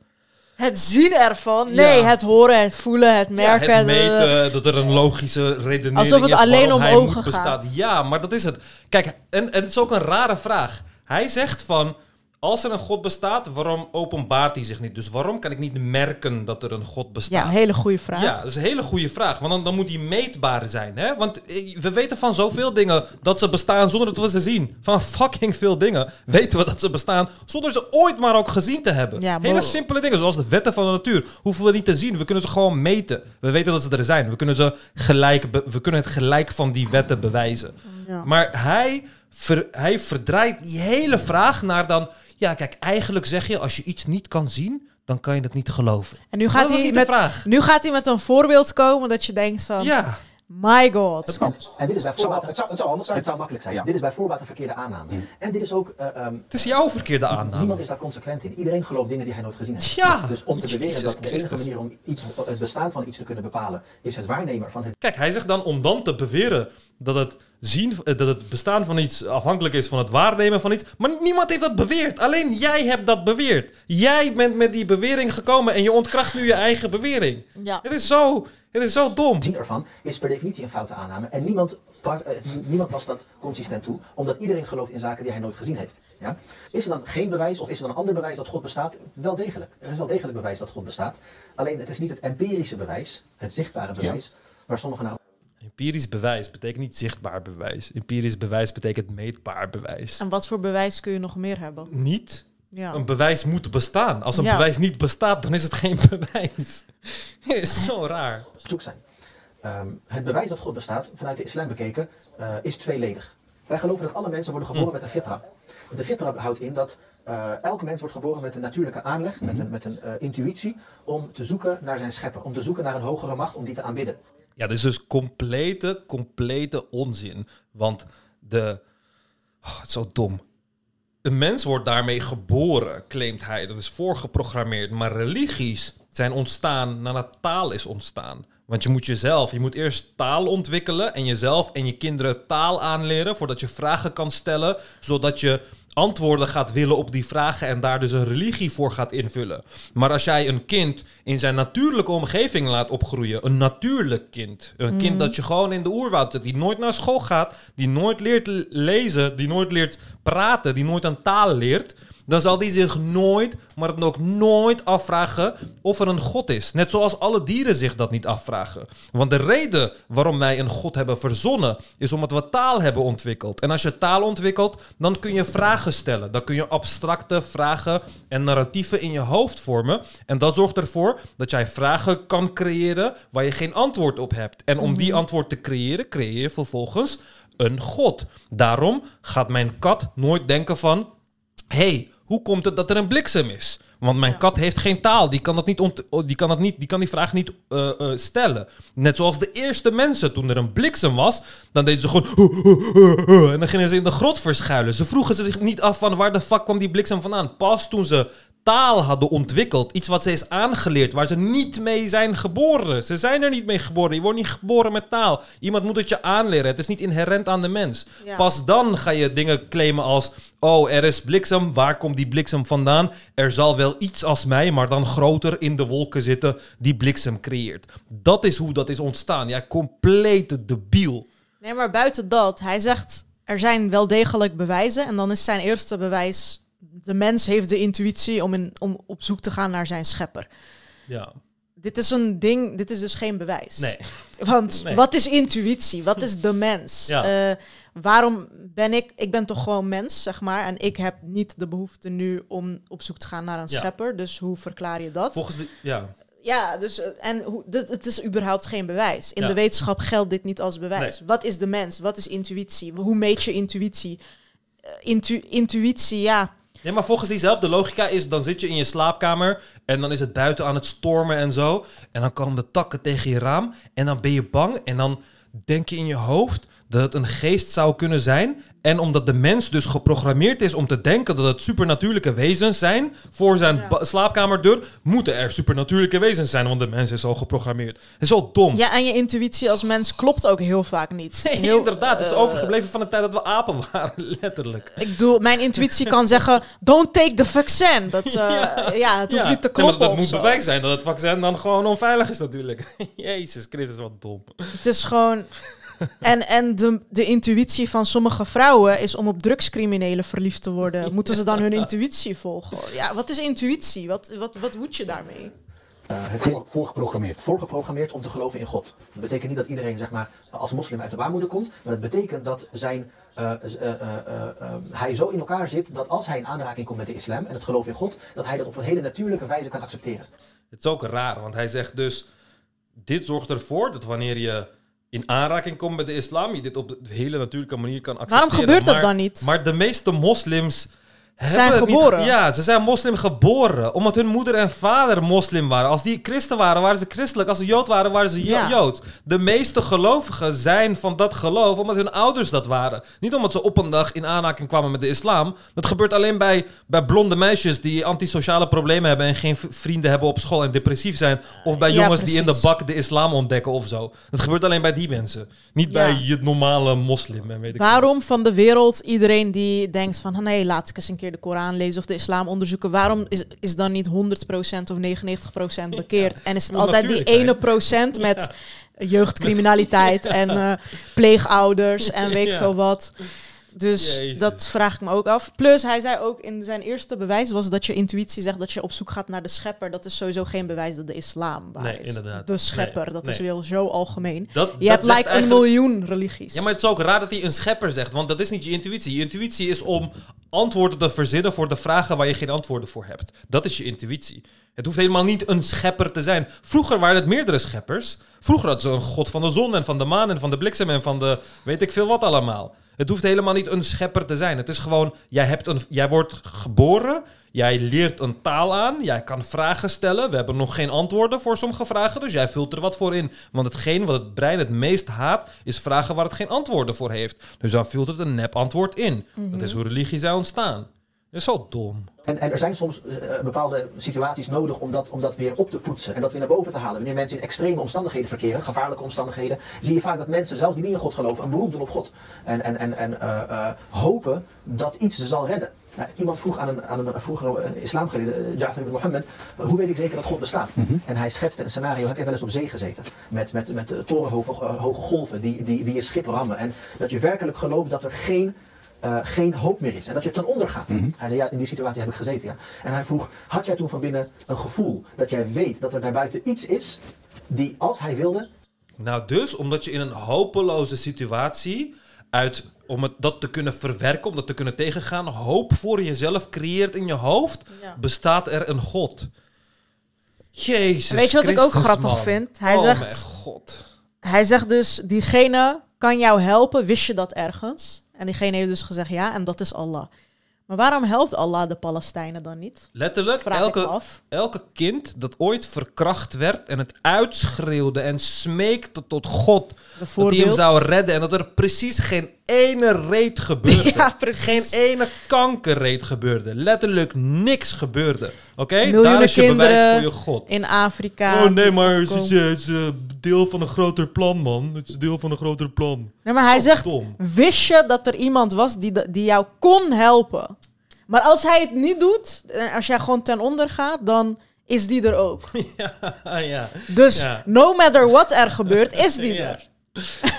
Het zien ervan? Nee, Ja. het horen, het voelen, het merken. Ja, het de- meten, dat er een logische redenering Alsof het is alleen om ogen gaat. bestaan. Ja, maar dat is het. Kijk, en, en het is ook een rare vraag. Hij zegt van, als er een God bestaat, waarom openbaart hij zich niet? Dus waarom kan ik niet merken dat er een God bestaat? Ja, hele goede vraag. Ja, dat is een hele goede vraag. Want dan, dan moet die meetbaar zijn. Hè? Want eh, we weten van zoveel dingen dat ze bestaan zonder dat we ze zien. Van fucking veel dingen weten we dat ze bestaan zonder ze ooit maar ook gezien te hebben. Ja, hele simpele dingen, zoals de wetten van de natuur. Hoeven we niet te zien. We kunnen ze gewoon meten. We weten dat ze er zijn. We kunnen, ze gelijk we kunnen het gelijk van die wetten bewijzen. Ja. Maar hij, ver- hij verdraait die hele vraag naar dan... Ja, kijk, eigenlijk zeg je als je iets niet kan zien, dan kan je het niet geloven. En nu Dat gaat, hij met, vraag. nu gaat hij met een voorbeeld komen dat je denkt van... Ja. My god. Het kan. En dit is bij Het zou, voorbaat, het zou, het zou anders zijn. het zou makkelijk zijn. Ja. Dit is bij voorbaat een verkeerde aanname. En dit is ook, eh, ehm, Het is jouw verkeerde aanname. niemand is daar consequent in. Iedereen gelooft dingen die hij nooit gezien heeft. Ja, Dus om te beweren Jezus dat de enige Christus. manier om iets, het bestaan van iets te kunnen bepalen, is het waarnemen van het Kijk, hij zegt dan om dan te beweren dat het, zien, eh, dat het bestaan van iets afhankelijk is van het waarnemen van iets. Maar niemand heeft dat beweerd. Alleen jij hebt dat beweerd. Jij bent met die bewering gekomen en je ontkracht nu je eigen bewering. Ja. Het is zo, het is zo dom. zien ervan is per definitie een foute aanname. En niemand, par- eh, niemand past dat consistent toe, omdat iedereen gelooft in zaken die hij nooit gezien heeft. Ja? Is er dan geen bewijs of is er dan een ander bewijs dat God bestaat? Wel degelijk. Er is wel degelijk bewijs dat God bestaat. Alleen het is niet het empirische bewijs, het zichtbare bewijs, waar sommigen nou Empirisch bewijs betekent niet zichtbaar bewijs. Empirisch bewijs betekent meetbaar bewijs. En wat voor bewijs kun je nog meer hebben? Niet Ja. een bewijs moet bestaan. Als een Ja. bewijs niet bestaat, dan is het geen bewijs. is zo raar. op zoek zijn. Ehm, het bewijs dat God bestaat, vanuit de islam bekeken, eh, is tweeledig. Wij geloven dat alle mensen worden geboren met een fitra. De fitra houdt in dat eh, elke mens wordt geboren met een natuurlijke aanleg, met een, met een eh, intuïtie, om te zoeken naar zijn schepper, om te zoeken naar een hogere macht, om die te aanbidden. Ja, dit is dus complete, complete onzin. Want de... Oh, het is zo dom. Een mens wordt daarmee geboren, claimt hij. Dat is voorgeprogrammeerd. Maar religies zijn ontstaan nadat taal is ontstaan. Want je moet jezelf, je moet eerst taal ontwikkelen en jezelf en je kinderen taal aanleren voordat je vragen kan stellen, zodat je antwoorden gaat willen op die vragen en daar dus een religie voor gaat invullen. Maar als jij een kind in zijn natuurlijke omgeving laat opgroeien, een natuurlijk kind, een kind dat je gewoon in de oerwoud zet, die nooit naar school gaat, die nooit leert lezen, die nooit leert praten, die nooit een taal leert, dan zal die zich nooit, maar dan ook nooit afvragen of er een God is. Net zoals alle dieren zich dat niet afvragen. Want de reden waarom wij een God hebben verzonnen, is omdat we taal hebben ontwikkeld. En als je taal ontwikkelt, dan kun je vragen stellen. Dan kun je abstracte vragen en narratieven in je hoofd vormen. En dat zorgt ervoor dat jij vragen kan creëren waar je geen antwoord op hebt. En om die antwoord te creëren, creëer je vervolgens een God. Daarom gaat mijn kat nooit denken van hey, hoe komt het dat er een bliksem is? Want mijn kat heeft geen taal, die kan, dat niet oh, die, kan dat niet, die kan die vraag niet eh, eh, stellen. Net zoals de eerste mensen, toen er een bliksem was, dan deden ze gewoon... En dan gingen ze in de grot verschuilen. Ze vroegen zich niet af van waar de fuck kwam die bliksem vandaan. Pas toen ze taal hadden ontwikkeld. Iets wat ze is aangeleerd, waar ze niet mee zijn geboren. Ze zijn er niet mee geboren. Je wordt niet geboren met taal. Iemand moet het je aanleren. Het is niet inherent aan de mens. Ja. Pas dan ga je dingen claimen als... Oh, er is bliksem. Waar komt die bliksem vandaan? Er zal wel iets als mij, maar dan groter in de wolken zitten... die bliksem creëert. Dat is hoe dat is ontstaan. Ja, complete debiel. Nee, maar buiten dat, hij zegt er zijn wel degelijk bewijzen. En dan is zijn eerste bewijs: de mens heeft de intuïtie om, in, om op zoek te gaan naar zijn schepper. Ja, Dit is een ding, dit is dus geen bewijs. nee. Want Nee. wat is intuïtie? Wat is de mens? Ja. Eh, waarom ben ik, ik ben toch gewoon mens, zeg maar. En ik heb niet de behoefte nu om op zoek te gaan naar een Ja. schepper. Dus hoe verklaar je dat? Volgens de... Ja, Ja, dus eh, en hoe, dit, het is überhaupt geen bewijs. In Ja. de wetenschap geldt dit niet als bewijs. Nee. Wat is de mens? Wat is intuïtie? Hoe meet je intuïtie? Eh, intu- intuïtie, ja. Ja, maar volgens diezelfde logica is, dan zit je in je slaapkamer en dan is het buiten aan het stormen en zo. En dan komen de takken tegen je raam en dan ben je bang en dan denk je in je hoofd dat het een geest zou kunnen zijn. En omdat de mens dus geprogrammeerd is om te denken dat het supernatuurlijke wezens zijn voor zijn Ja. slaapkamerdeur, moeten er supernatuurlijke wezens zijn, want de mens is al geprogrammeerd. Het is zo dom. Ja, en je intuïtie als mens klopt ook heel vaak niet. Nee, inderdaad, het is eh, overgebleven van de tijd dat we apen waren, letterlijk. Ik bedoel, mijn intuïtie kan zeggen: don't take the vaccin. Dat, eh, ja. het hoeft Ja. niet te Nee, maar kloppen. dat moet bewijs zijn dat het vaccin dan gewoon onveilig is natuurlijk. Jezus Christus, wat dom. Het is gewoon. En, en de, de intuïtie van sommige vrouwen is om op drugscriminelen verliefd te worden. Moeten ze dan hun intuïtie volgen? Ja, wat is intuïtie? Wat, wat, wat moet je daarmee? Eh, het Voor, voorgeprogrammeerd. voorgeprogrammeerd om te geloven in God. Dat betekent niet dat iedereen zeg maar, als moslim uit de baarmoeder komt, maar het betekent dat zijn, eh, eh, eh, eh, eh, hij zo in elkaar zit dat als hij in aanraking komt met de islam en het geloof in God, dat hij dat op een hele natuurlijke wijze kan accepteren. Het is ook raar, want hij zegt dus... Dit zorgt ervoor dat wanneer je in aanraking komt met de islam... je dit op een hele natuurlijke manier kan accepteren. Waarom gebeurt dat Maar- dan niet? Maar de meeste moslims... Zijn niet geboren. ge- ja, ze zijn moslim geboren. Omdat hun moeder en vader moslim waren. Als die christen waren, waren ze christelijk. Als ze jood waren, waren ze jo- Ja. joods. De meeste gelovigen zijn van dat geloof omdat hun ouders dat waren. Niet omdat ze op een dag in aanraking kwamen met de islam. Dat gebeurt alleen bij, bij blonde meisjes die antisociale problemen hebben... en geen vrienden hebben op school en depressief zijn. Of bij Ja, jongens die in de bak de islam ontdekken of zo. Dat gebeurt alleen bij die mensen. Niet bij je normale moslim. En weet ik Waarom van de wereld iedereen die denkt van... nee, laat ik eens een keer de Koran lezen of de islam onderzoeken... waarom is, is dan niet 100% of 99% bekeerd? En is het altijd die ene procent met jeugdcriminaliteit en eh, pleegouders en weet ik veel wat... Dus Jezus. dat vraag ik me ook af. Plus, hij zei ook in zijn eerste bewijs was dat je intuïtie zegt dat je op zoek gaat naar de schepper. Dat is sowieso geen bewijs dat de islam waar Nee, is. inderdaad. De schepper, Nee, dat is wel zo algemeen. Dat, Je dat hebt like een eigenlijk- miljoen religies. Ja, maar het is ook raar dat hij een schepper zegt, want dat is niet je intuïtie. Je intuïtie is om antwoorden te verzinnen voor de vragen waar je geen antwoorden voor hebt. Dat is je intuïtie. Het hoeft helemaal niet een schepper te zijn. Vroeger waren het meerdere scheppers. Vroeger hadden ze een god van de zon en van de maan en van de bliksem en van de weet ik veel wat allemaal. Het hoeft helemaal niet een schepper te zijn. Het is gewoon, jij, hebt een, jij wordt geboren, jij leert een taal aan, jij kan vragen stellen. We hebben nog geen antwoorden voor sommige vragen, dus jij vult er wat voor in. Want hetgeen wat het brein het meest haat, is vragen waar het geen antwoorden voor heeft. Dus dan vult het een nep antwoord in. Dat is hoe religie zou ontstaan. Dat is zo dom. En, en er zijn soms eh, bepaalde situaties nodig om dat, om dat weer op te poetsen en dat weer naar boven te halen. Wanneer mensen in extreme omstandigheden verkeren, gevaarlijke omstandigheden, zie je vaak dat mensen, zelfs die niet in God geloven, een beroep doen op God. En, en, en, en eh, eh, hopen dat iets ze zal redden. Nou, iemand vroeg aan een, aan een vroegere eh, islamgeleerde, Ja'far ibn Mohammed, hoe weet ik zeker dat God bestaat? En hij schetste een scenario, heb je wel eens op zee gezeten? Met, met, met torenhoge hoge golven die, die, die je schip rammen. En dat je werkelijk gelooft dat er geen eh, geen hoop meer is en dat je ten onder gaat. Hij zei, ja, in die situatie heb ik gezeten, ja. En hij vroeg, had jij toen van binnen een gevoel dat jij weet dat er daarbuiten iets is die, als hij wilde, Nou, dus omdat je in een hopeloze situatie uit om het, dat te kunnen verwerken, om dat te kunnen tegengaan, hoop voor jezelf creëert in je hoofd, Ja. bestaat er een God. Jezus. Weet je wat ik ook grappig man. vind? Hij oh, zegt- mijn God. Hij zegt dus, diegene kan jou helpen, wist je dat ergens? En diegene heeft dus gezegd ja, en dat is Allah. Maar waarom helpt Allah de Palestijnen dan niet? Letterlijk, elke, elke kind dat ooit verkracht werd en het uitschreeuwde en smeekte tot God dat hij hem zou redden en dat er precies geen ene reet gebeurde. Ja. Geen ene kankerreet gebeurde. Letterlijk niks gebeurde. Oké? Daar is je bewijs kinderen voor je God. In Afrika. Oh nee, maar het is, komen. het is deel van een groter plan, man. Het is deel van een groter plan. Nee, maar hij zegt, dom. wist je dat er iemand was die, die jou kon helpen? Maar als hij het niet doet, als jij gewoon ten onder gaat, dan is die er ook. ja, ja. Dus Ja. no matter what er gebeurt, is die Ja. er.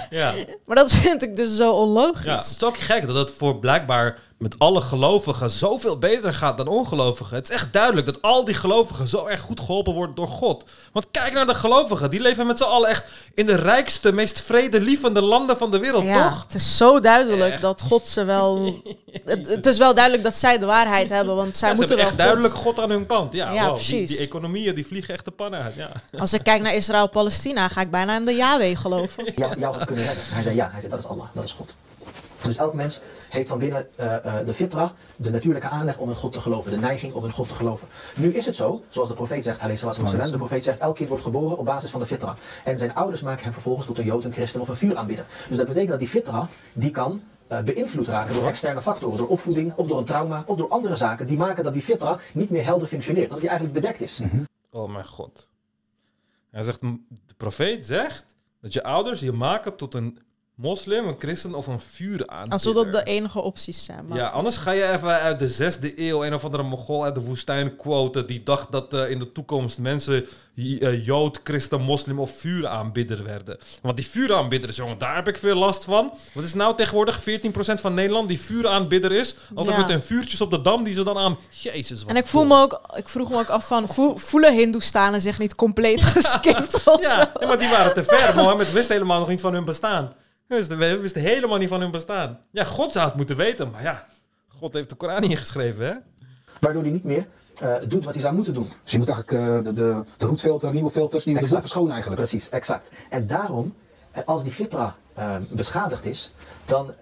ja. Maar dat vind ik dus zo onlogisch. Ja, het is ook gek dat het voor blijkbaar met alle gelovigen zoveel beter gaat dan ongelovigen. Het is echt duidelijk dat al die gelovigen zo erg goed geholpen worden door God. Want kijk naar de gelovigen. Die leven met z'n allen echt in de rijkste, meest vredelievende landen van de wereld, Ja, toch? het is zo duidelijk Echt. dat God ze wel... het, het is wel duidelijk dat zij de waarheid hebben, want zij Ja, ze moeten hebben wel echt God- duidelijk God aan hun kant. Ja, Ja, wow, precies. die economieën die vliegen echt de pannen uit. Ja. Als ik kijk naar Israël-Palestina, ga ik bijna in de Yahweh geloven. jou, jou had kunnen redden. Hij zei ja, hij zei dat is Allah, dat is God. Dus elk mens heeft van binnen eh, eh, de fitra, de natuurlijke aanleg om in God te geloven, de neiging om in God te geloven. Nu is het zo, zoals de profeet zegt, de profeet zegt, elk kind wordt geboren op basis van de fitra. En zijn ouders maken hem vervolgens tot een jood, een christen of een vuuraanbidder. Dus dat betekent dat die fitra, die kan eh, beïnvloed raken door externe factoren, door opvoeding of door een trauma of door andere zaken die maken dat die fitra niet meer helder functioneert, dat die eigenlijk bedekt is. Oh mijn god. Hij zegt, de profeet zegt dat je ouders je maken tot een moslim, een christen of een vuuraanbidder. Alsof dat de enige opties zijn. Maar Ja, anders ga je even uit de zesde eeuw een of andere mogol uit de woestijn quoten die dacht dat eh, in de toekomst mensen eh, jood, christen, moslim of vuuraanbidder werden. Want die vuuraanbidders, jongen, daar heb ik veel last van. Wat is nou tegenwoordig 14% van Nederland die vuuraanbidder is? Altijd Ja. met hun vuurtjes op de dam die ze dan aan... Jezus, wat En ik, voel me ook, ik vroeg me ook af van, voel- voelen Hindoestanen zich niet compleet geskipt of Ja, ja, maar die waren te ver. Mohammed wist helemaal nog niet van hun bestaan. Hij wist, hij wist helemaal niet van hun bestaan. Ja, God zou het moeten weten, maar ja, God heeft de Koran niet geschreven, hè? Waardoor hij niet meer eh, doet wat hij zou moeten doen. Dus je moet eigenlijk eh, de, de, de roetfilter, nieuwe filters, nieuwe de Exact. verschonen eigenlijk. Precies, exact. En daarom, eh, als die fitra eh, beschadigd is, dan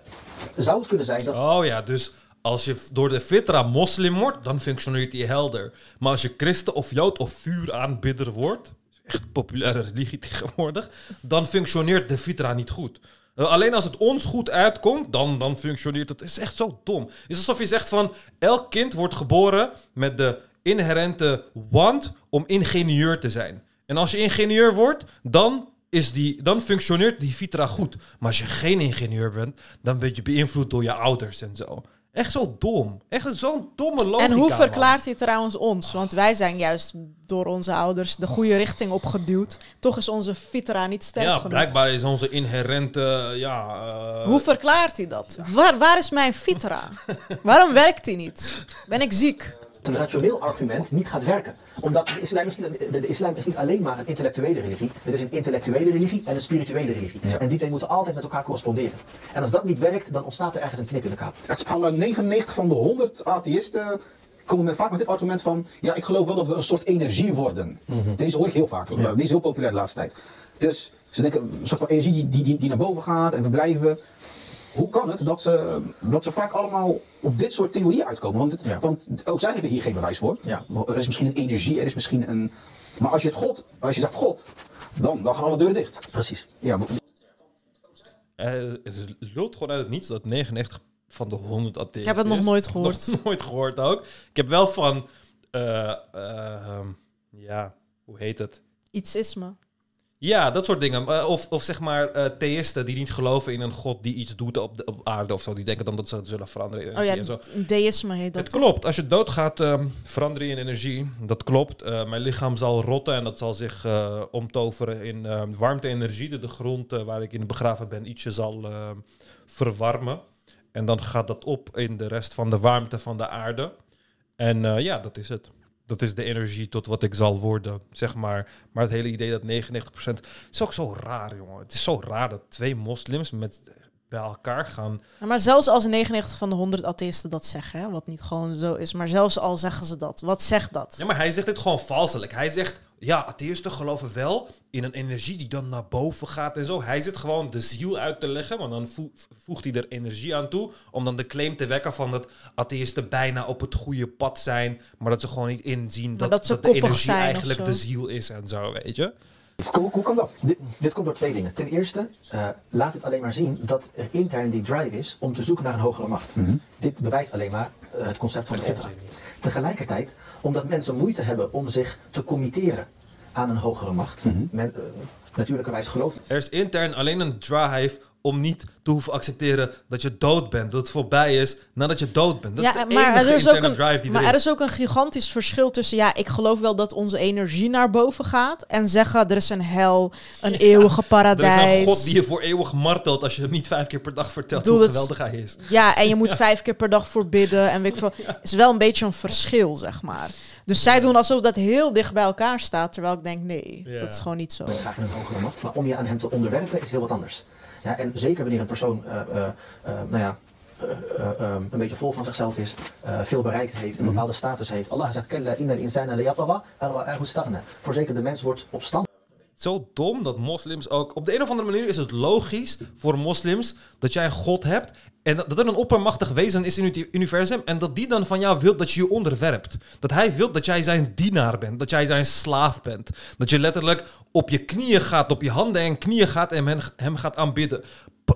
zou het kunnen zijn dat Oh ja, dus als je door de fitra moslim wordt, dan functioneert die helder. Maar als je christen of jood of vuuraanbidder wordt, echt een populaire religie tegenwoordig, dan functioneert de fitra niet goed. Eh, Alleen als het ons goed uitkomt, dan, dan functioneert het. Het is echt zo dom. Het is alsof je zegt van, elk kind wordt geboren met de inherente want om ingenieur te zijn. En als je ingenieur wordt, dan, is die, dan functioneert die fitra goed. Maar als je geen ingenieur bent, dan ben je beïnvloed door je ouders en zo. Echt zo dom. Echt zo'n domme logica. En hoe man. verklaart hij trouwens ons? Want wij zijn juist door onze ouders de goede richting opgeduwd. Toch is onze fitra niet sterk Ja, genoeg. blijkbaar is onze inherente... Ja, eh, Hoe verklaart hij dat? Waar, waar is mijn fitra? Waarom werkt hij niet? Ben ik ziek? Een rationeel argument niet gaat werken. Omdat de islam is, niet- de, islam is niet alleen maar een intellectuele religie. Het is een intellectuele religie en een spirituele religie. En die twee moeten altijd met elkaar corresponderen. En als dat niet werkt, dan ontstaat er ergens een knip in de kaap. Subhanallah, 99 van de 100 atheïsten komen met, vaak met dit argument van... Ja, ik geloof wel dat we een soort energie worden. Deze hoor ik heel vaak. Die is heel populair de laatste tijd. Dus ze denken, een soort van energie die, die, die, die naar boven gaat en we blijven. Hoe kan het dat ze, dat ze vaak allemaal op dit soort theorieën uitkomen? Want, het- Ja. want ook zij hebben hier geen bewijs voor. Ja. Er is misschien een energie, er is misschien een... Maar als je, het God, als je zegt God, dan, dan gaan alle deuren dicht. Precies. Ja, maar- eh, het lult gewoon uit het niets dat 99 van de 100 atheïsten Ik heb het nog nooit gehoord. Nog nooit gehoord ook. Ik heb wel van... eh, eh, ehm, ja, hoe heet het? Iets is me. Ja, dat soort dingen. Eh, Of, of zeg maar eh, theïsten die niet geloven in een god die iets doet op, de, op aarde of zo. Die denken dan dat ze het zullen veranderen in Oh ja, en zo. deïsme heet dat. Het klopt. Als je doodgaat, ehm verander je in energie. Dat klopt. Eh, mijn lichaam zal rotten en dat zal zich omtoveren in ehm warmte-energie. De, de grond waar ik in begraven ben, ietsje zal verwarmen. En dan gaat dat op in de rest van de warmte van de aarde. En ja, dat is het. Dat is de energie tot wat ik zal worden, zeg maar. Maar het hele idee dat 99% is ook zo raar, jongen. Het is zo raar dat twee moslims met bij elkaar gaan Ja, Maar zelfs als 99 van de 100 atheïsten dat zeggen, hè, wat niet gewoon zo is, maar zelfs al zeggen ze dat, wat zegt dat? Ja, maar hij zegt dit gewoon valselijk. Hij zegt, ja, atheïsten geloven wel in een energie die dan naar boven gaat en zo. Hij zit gewoon de ziel uit te leggen, maar dan vo- voegt hij er energie aan toe. Om dan de claim te wekken van dat atheïsten bijna op het goede pad zijn. Maar dat ze gewoon niet inzien dat, de energie eigenlijk de ziel is en zo, weet je. Hoe, hoe kan dat? Dit, dit komt door twee dingen. Ten eerste eh, laat het alleen maar zien dat er intern die drive is om te zoeken naar een hogere macht. Dit bewijst alleen maar het concept van de fitra. Tegelijkertijd, omdat mensen moeite hebben om zich te committeren aan een hogere macht. Men, eh, natuurlijkerwijs gelooft Er is intern alleen een drive om niet te hoeven accepteren dat je dood bent. Dat het voorbij is nadat je dood bent. Dat is de maar enige er is ook een, drive die maar er er is. ook een gigantisch verschil tussen, ja, ik geloof wel dat onze energie naar boven gaat. En zeggen, er is een hel, een eeuwige Er is paradijs. een God die je voor eeuwig martelt als je hem niet vijf keer per dag vertelt Doe hoe het- geweldig hij is. Ja, en je moet vijf keer per dag voor bidden. En weet ik veel. is wel een beetje een verschil, zeg maar. Dus zij doen alsof dat heel dicht bij elkaar staat. Terwijl ik denk, nee, Ja. dat is gewoon niet zo. ben graag een hogere macht. Maar om je aan hem te onderwerpen is heel wat anders. Ja, en zeker wanneer een persoon eh, eh, eh, nou ja, een beetje vol van zichzelf is, veel bereikt heeft, een bepaalde status heeft. Allah zegt, "Kalla inna al-insana liyatgha an ra'ahu istaghna." Voorzeker, de mens wordt opstandig. Zo dom dat moslims ook... Op de een of andere manier is het logisch voor moslims dat jij een God hebt... en dat er een oppermachtig wezen is in het universum... en dat die dan van jou wil dat je je onderwerpt. Dat hij wil dat jij zijn dienaar bent, dat jij zijn slaaf bent. Dat je letterlijk op je knieën gaat, op je handen en knieën gaat... en hem, hem gaat aanbidden.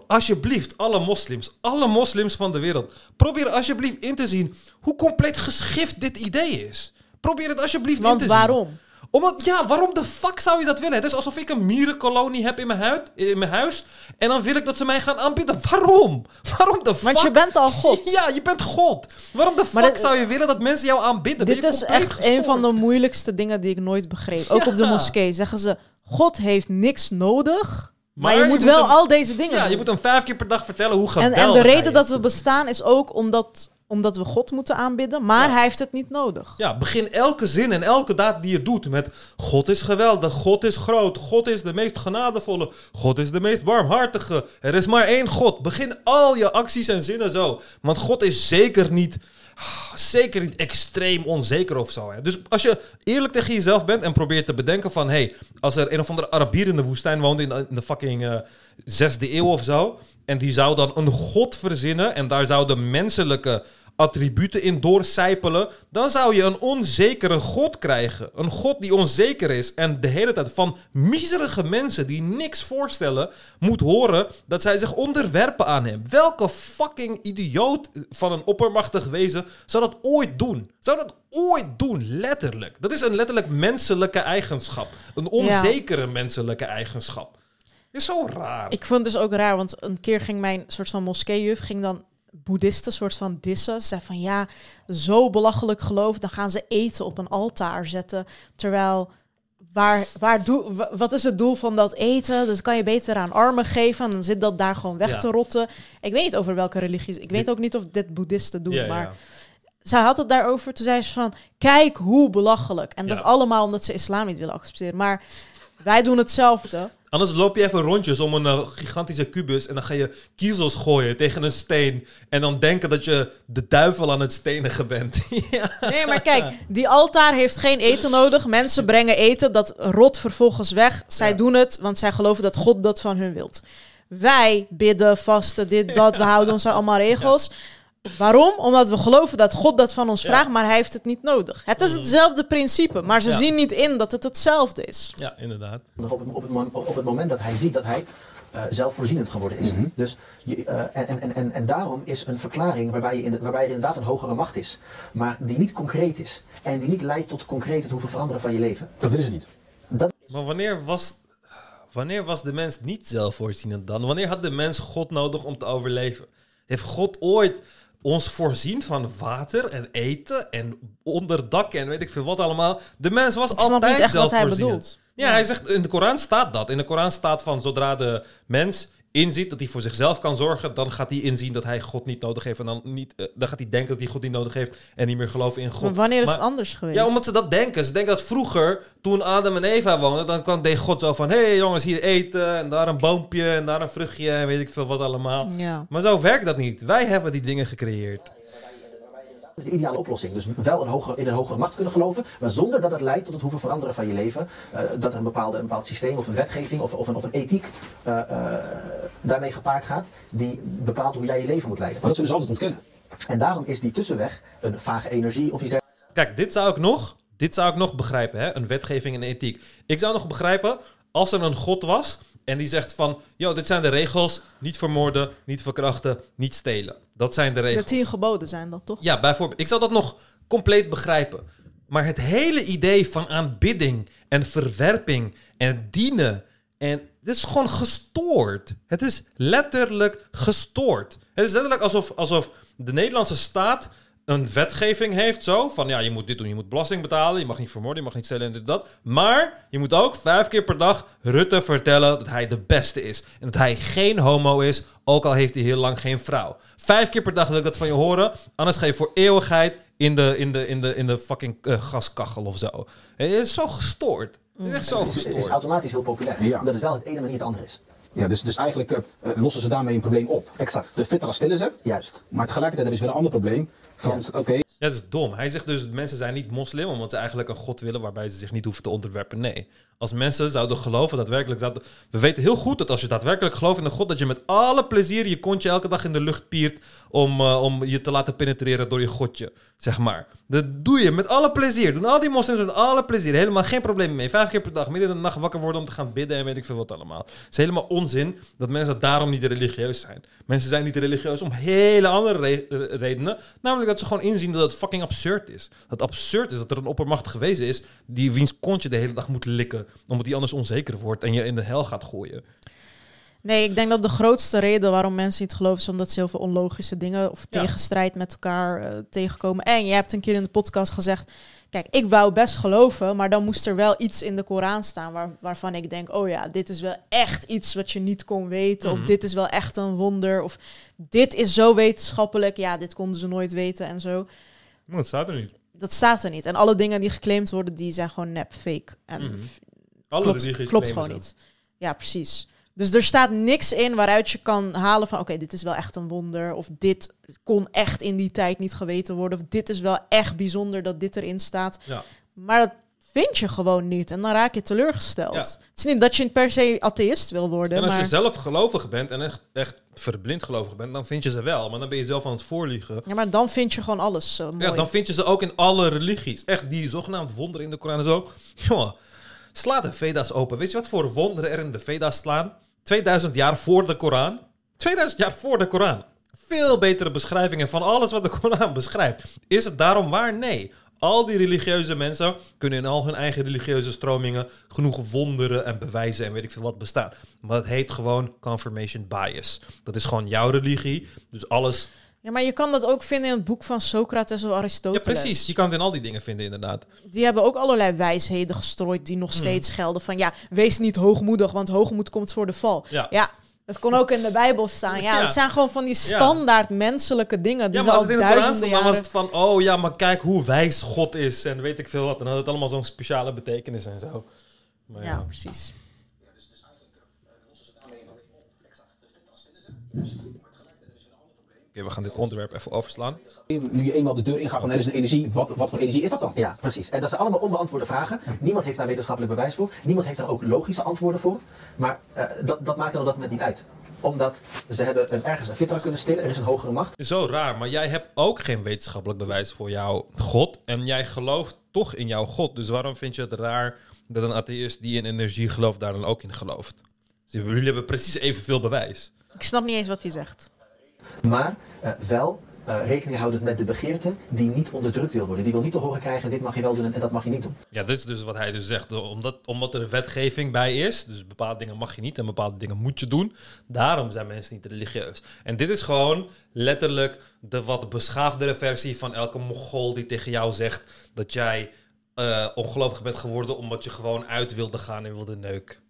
Alsjeblieft, alle moslims, alle moslims van de wereld... probeer alsjeblieft in te zien hoe compleet geschift dit idee is. Probeer het alsjeblieft in te Want zien. waarom? Omdat, ja, waarom de fuck zou je dat willen? Het is alsof ik een mierenkolonie heb in mijn, huid, in mijn huis. En dan wil ik dat ze mij gaan aanbidden. Waarom? Waarom de fuck? Want je bent al God. Ja, je bent God. Waarom de fuck dit- zou je willen dat mensen jou aanbidden? Dit is echt een van de moeilijkste dingen die ik nooit begreep. Ook op de moskee zeggen ze, God heeft niks nodig. Maar, Maar je moet je moet wel al deze dingen Ja, doen. je moet hem vijf keer per dag vertellen hoe en, geweldig en de hij reden dat we bestaan is ook omdat, omdat we God moeten aanbidden. Maar Ja. hij heeft het niet nodig. Ja, begin elke zin en elke daad die je doet met God is geweldig, God is groot, God is de meest genadevolle, God is de meest barmhartige. Er is maar één God. Begin al je acties en zinnen zo. Want God is zeker niet, zeker niet extreem onzeker of zo. Hè. Dus als je eerlijk tegen jezelf bent en probeert te bedenken van... hey, als er een of andere Arabier in de woestijn woont in de, in de fucking eh, zesde eeuw of zo... en die zou dan een God verzinnen en daar zouden menselijke attributen in doorcijpelen, dan zou je een onzekere God krijgen. Een God die onzeker is en de hele tijd van miserige mensen die niks voorstellen, moet horen dat zij zich onderwerpen aan hem. Welke fucking idioot van een oppermachtig wezen zou dat ooit doen? Zou dat ooit doen, letterlijk? Dat is een letterlijk menselijke eigenschap. Een onzekere menselijke eigenschap. Is zo raar. Ik vond het dus ook raar, want een keer ging mijn soort van moskeejuf ging dan boeddhisten soort van dissen. Ze van ja, zo belachelijk geloof, dan gaan ze eten op een altaar zetten. Terwijl, waar, waar doe, wa- wat is het doel van dat eten? Dat kan je beter aan armen geven en dan zit dat daar gewoon weg Ja. te rotten. Ik weet niet over welke religies, ik weet ook niet of dit boeddhisten doen, Ja, maar ja. zij had het daarover. Toen zei ze van, kijk hoe belachelijk. En dat allemaal omdat ze islam niet willen accepteren. Maar wij doen hetzelfde. Anders loop je even rondjes om een eh, gigantische kubus en dan ga je kiezels gooien tegen een steen. En dan denken dat je de duivel aan het stenigen bent. ja. Nee, maar kijk, die altaar heeft geen eten nodig. Mensen brengen eten, dat rot vervolgens weg. Zij Ja. doen het, want zij geloven dat God dat van hun wilt. Wij bidden, vasten, dit, dat. We houden ons aan allemaal regels. Waarom? Omdat we geloven dat God dat van ons Ja. vraagt, maar hij heeft het niet nodig. Het is hetzelfde principe, maar ze Ja. zien niet in dat het hetzelfde is. ja, inderdaad. Op het, op, het, op het moment dat hij ziet dat hij eh, zelfvoorzienend geworden is. Dus je, eh, en, en, en, en daarom is een verklaring waarbij, je in de- waarbij er inderdaad een hogere macht is, maar die niet concreet is en die niet leidt tot concreet het hoeven veranderen van je leven. Dat willen ze niet. Dat Maar wanneer was, wanneer was de mens niet zelfvoorzienend dan? Wanneer had de mens God nodig om te overleven? Heeft God ooit ons voorzien van water en eten en onderdak en weet ik veel wat allemaal? De mens was Ik altijd niet echt wat hij. Ja, hij zegt, in de Koran staat dat. In de Koran staat van, zodra de mens inziet dat hij voor zichzelf kan zorgen, dan gaat hij inzien dat hij God niet nodig heeft. En dan, niet, eh, dan gaat hij denken dat hij God niet nodig heeft en niet meer geloven in God. Maar wanneer is Maar- het anders geweest? ja, omdat ze dat denken. Ze denken dat vroeger, toen Adam en Eva woonden, dan kwam deed God zo van: hé hey, jongens, hier eten. En daar een boompje en daar een vruchtje en weet ik veel wat allemaal. Ja. Maar zo werkt dat niet. Wij hebben die dingen gecreëerd. Is de ideale oplossing. Dus wel een hogere, in een hogere macht kunnen geloven, maar zonder dat het leidt tot het hoeven veranderen van je leven. Eh, dat er een, bepaalde, een bepaald systeem of een wetgeving of, of, een, of een ethiek eh, eh, daarmee gepaard gaat, die bepaalt hoe jij je leven moet leiden. Maar dat zullen ze altijd ontkennen. En daarom is die tussenweg een vage energie of iets dergelijks. Kijk, dit zou ik nog, dit zou ik nog begrijpen, hè? een wetgeving en ethiek. Ik zou nog begrijpen als er een God was en die zegt van, yo, dit zijn de regels, niet vermoorden, niet verkrachten, niet stelen. Dat zijn de De regels. tien geboden zijn dat toch? Ja, bijvoorbeeld. Ik zou dat nog compleet begrijpen. Maar het hele idee van aanbidding en verwerping en dienen. En dit is gewoon gestoord. Het is letterlijk gestoord. Het is letterlijk alsof, alsof de Nederlandse staat een wetgeving heeft zo. Van ja, je moet dit doen. Je moet belasting betalen. Je mag niet vermoorden. Je mag niet stelen en dit dat. Maar je moet ook vijf keer per dag Rutte vertellen dat hij de beste is. En dat hij geen homo is. Ook al heeft hij heel lang geen vrouw. Vijf keer per dag wil ik dat van je horen. Anders ga je voor eeuwigheid in de, in de, in de, in de fucking eh, gaskachel of zo. Het is zo gestoord. Het is echt zo Het is, is gestoord. automatisch heel populair. Ja. Omdat het wel het ene, maar niet het andere is. Ja, dus, dus eigenlijk eh, eh, lossen ze daarmee een probleem op. Exact. De fitra stillen ze, Juist. maar tegelijkertijd er is weer een ander probleem. Ja, dat is dom. Hij zegt dus, mensen zijn niet moslim omdat ze eigenlijk een god willen waarbij ze zich niet hoeven te onderwerpen. Nee. Als mensen zouden geloven, daadwerkelijk zouden... We weten heel goed dat als je daadwerkelijk gelooft in een god, dat je met alle plezier je kontje elke dag in de lucht piert om, eh, om je te laten penetreren door je godje, zeg maar. Dat doe je met alle plezier. Doen al die moslims met alle plezier. Helemaal geen probleem mee. Vijf keer per dag, midden in de nacht wakker worden om te gaan bidden en weet ik veel wat allemaal. Het is helemaal onzin dat mensen daarom niet religieus zijn. Mensen zijn niet religieus om hele andere re- redenen. Namelijk dat ze gewoon inzien dat het fucking absurd is. Dat het absurd is dat er een oppermachtige wezen is die wiens kontje de hele dag moet likken. Omdat die anders onzeker wordt en je in de hel gaat gooien. Nee, ik denk dat de grootste reden waarom mensen niet geloven is omdat ze heel veel onlogische dingen of Ja. tegenstrijd met elkaar eh, tegenkomen. En je hebt een keer in de podcast gezegd, kijk, ik wou best geloven, maar dan moest er wel iets in de Koran staan waar, waarvan ik denk, oh ja, dit is wel echt iets wat je niet kon weten. Mhm. Of dit is wel echt een wonder. Of dit is zo wetenschappelijk. Ja, dit konden ze nooit weten en zo. Maar dat staat er niet. Dat staat er niet. En alle dingen die geclaimd worden, die zijn gewoon nep, fake. En Mhm. Alle klopt, religies klopt gewoon niet. Ja, precies. Dus er staat niks in waaruit je kan halen van... oké, dit is wel echt een wonder. Of dit kon echt in die tijd niet geweten worden. Of dit is wel echt bijzonder dat dit erin staat. Ja. Maar dat vind je gewoon niet. En dan raak je teleurgesteld. Ja. Het is niet dat je per se atheïst wil worden. En als maar... je zelf gelovig bent en echt, echt verblind gelovig bent, dan vind je ze wel. Maar dan ben je zelf aan het voorliegen. Ja, maar dan vind je gewoon alles zo mooi. Ja, dan vind je ze ook in alle religies. Echt, die zogenaamd wonderen in de Koran en zo. Jongen, sla de Veda's open. Weet je wat voor wonderen er in de Veda's slaan? 2000 jaar voor de Koran. 2000 jaar voor de Koran. Veel betere beschrijvingen van alles wat de Koran beschrijft. Is het daarom waar? Nee. Al die religieuze mensen kunnen in al hun eigen religieuze stromingen genoeg wonderen en bewijzen en weet ik veel wat bestaan. Maar het heet gewoon confirmation bias. Dat is gewoon jouw religie. Dus alles Ja, maar je kan dat ook vinden in het boek van Socrates of ja, Aristoteles. precies. Je kan het in al die dingen vinden, inderdaad. Die hebben ook allerlei wijsheden gestrooid die nog Hmm. steeds gelden. Van ja, wees niet hoogmoedig, want hoogmoed komt voor de val. Ja. Ja, dat kon ook in de Bijbel staan. Ja, Ja. het zijn gewoon van die standaard menselijke dingen. Die Ja, maar al als het in de Koran duizenden stond, dan was het van... Oh ja, maar kijk hoe wijs God is. En weet ik veel wat. Dan had het allemaal zo'n speciale betekenis en zo. Maar ja. Ja, precies. Oké, we gaan dit onderwerp even overslaan. nu je eenmaal de deur ingaat van er is een energie, wat, wat voor energie is dat dan? Ja, precies. En dat zijn allemaal onbeantwoorde vragen. Niemand heeft daar wetenschappelijk bewijs voor. Niemand heeft daar ook logische antwoorden voor. Maar eh, dat, dat maakt er op dat moment niet uit. Omdat ze hebben een, ergens een fitra kunnen stillen. Er is een hogere macht. Zo raar, maar jij hebt ook geen wetenschappelijk bewijs voor jouw God. En jij gelooft toch in jouw God. Dus waarom vind je het raar dat een atheïst die in energie gelooft, daar dan ook in gelooft? Dus jullie hebben precies evenveel bewijs. Ik snap niet eens wat hij zegt. Maar eh, wel eh, rekening houdend met de begeerte die niet onderdrukt wil worden. Die wil niet te horen krijgen, dit mag je wel doen en dat mag je niet doen. Ja, dit is dus wat hij dus zegt. Omdat, omdat er een wetgeving bij is, dus bepaalde dingen mag je niet en bepaalde dingen moet je doen. Daarom zijn mensen niet religieus. En dit is gewoon letterlijk de wat beschaafdere versie van elke mogol die tegen jou zegt dat jij eh, ongelovig bent geworden omdat je gewoon uit wilde gaan en wilde neuk.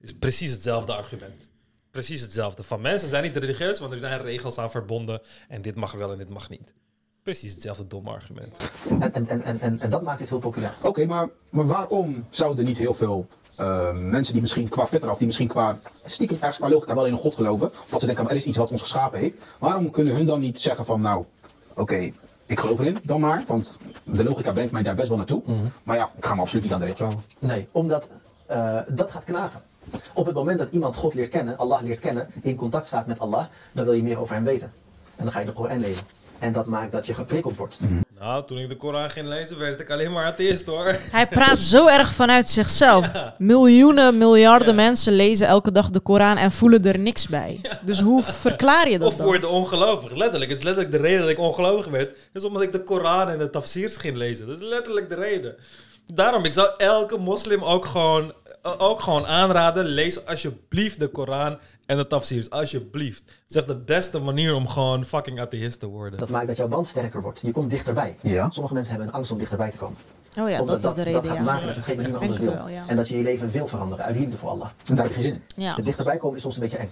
is precies hetzelfde argument. Precies hetzelfde. Van mensen zijn niet religieus, want er zijn regels aan verbonden en dit mag wel en dit mag niet. Precies hetzelfde domme argument. En, en, en, en, en, dat maakt dit heel populair. Oké, maar, maar waarom zouden niet heel veel eh, mensen die misschien qua fitra of die misschien qua stiekem ergens qua logica wel in een god geloven, of dat ze denken, er is iets wat ons geschapen heeft, waarom kunnen hun dan niet zeggen van nou, oké, ik geloof erin dan maar, want de logica brengt mij daar best wel naartoe, maar ja, ik ga me absoluut niet aan de regels houden. Nee, omdat eh, dat gaat knagen. Op het moment dat iemand God leert kennen, Allah leert kennen, in contact staat met Allah, dan wil je meer over hem weten. En dan ga je de Koran lezen. En dat maakt dat je geprikkeld wordt. Nou, toen ik de Koran ging lezen, werd ik alleen maar atheïst hoor. Hij praat zo erg vanuit zichzelf. Ja. Miljoenen, miljarden Ja. mensen lezen elke dag de Koran en voelen er niks bij. Dus hoe verklaar je dat Of dan? word ongelovig. Letterlijk. Het is letterlijk de reden dat ik ongelovig werd. is omdat ik de Koran en de tafsirs ging lezen. Dat is letterlijk de reden. Daarom, ik zou elke moslim ook gewoon, ook gewoon aanraden. Lees alsjeblieft de Koran en de tafsirs. Alsjeblieft. Het is echt de beste manier om gewoon fucking atheïst te worden. Dat maakt dat jouw band sterker wordt. Je komt dichterbij. Ja. Sommige mensen hebben een angst om dichterbij te komen. Oh ja, Omdat dat is de reden, Dat gaat ja. maken dat je hetgeen niemand Denk anders wil. wel, ja. En dat je je leven wilt veranderen uit liefde voor Allah. En daar heb je geen zin in. Ja. Het dichterbij komen is soms een beetje eng.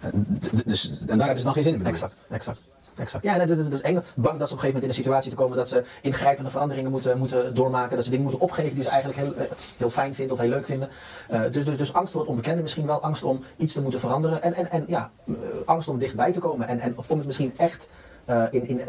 En Dus, en daar hebben ze dan geen zin in. Exact, exact. Exact. Ja, dat, is, dat is eng. Bang dat ze op een gegeven moment in een situatie te komen dat ze ingrijpende veranderingen moeten, moeten doormaken. Dat ze dingen moeten opgeven die ze eigenlijk heel, eh, heel fijn vinden of heel leuk vinden. Eh, dus, dus, dus angst voor het onbekende misschien wel. Angst om iets te moeten veranderen. En, en, en ja, eh, angst om dichtbij te komen. En, en om het misschien echt eh, in, in,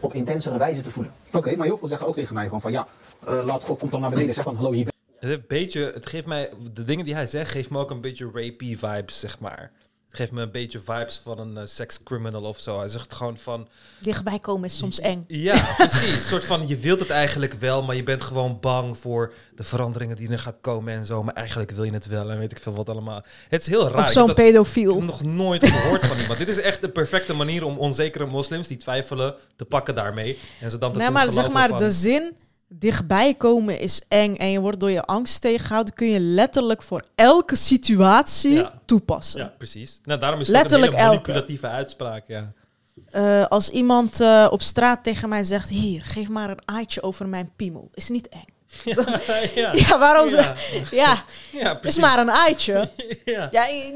op intensere wijze te voelen. Oké, maar heel veel zeggen ook tegen mij gewoon van ja, eh, laat God komt dan naar beneden. Zeg van hallo hier ben Het, een beetje, het geeft mij, de dingen die hij zegt, geeft me ook een beetje rapey vibes, zeg maar. Geeft me een beetje vibes van een eh, sex criminal of zo. Hij zegt gewoon van, Dichtbij komen is soms eng. Ja, precies. Een soort van, je wilt het eigenlijk wel, maar je bent gewoon bang voor de veranderingen die er gaat komen en zo. Maar eigenlijk wil je het wel en weet ik veel wat allemaal. Het is heel raar. Of zo'n dat- Ik pedofiel. heb nog nooit gehoord van iemand. Dit is echt de perfecte manier om onzekere moslims die twijfelen te pakken daarmee. En ze dan te Nee, maar zeg maar, van- de zin dichtbij komen is eng en je wordt door je angst tegengehouden, kun je letterlijk voor elke situatie Ja. toepassen. Ja, precies. Nou, daarom is het Letterlijk een hele elke. manipulatieve uitspraak, ja. Eh, als iemand eh, op straat tegen mij zegt, hier, geef maar een aaitje over mijn piemel. Is niet eng. ja. Ja, waarom Ja. ze... Ja, Ja, is maar een aaitje. Ja.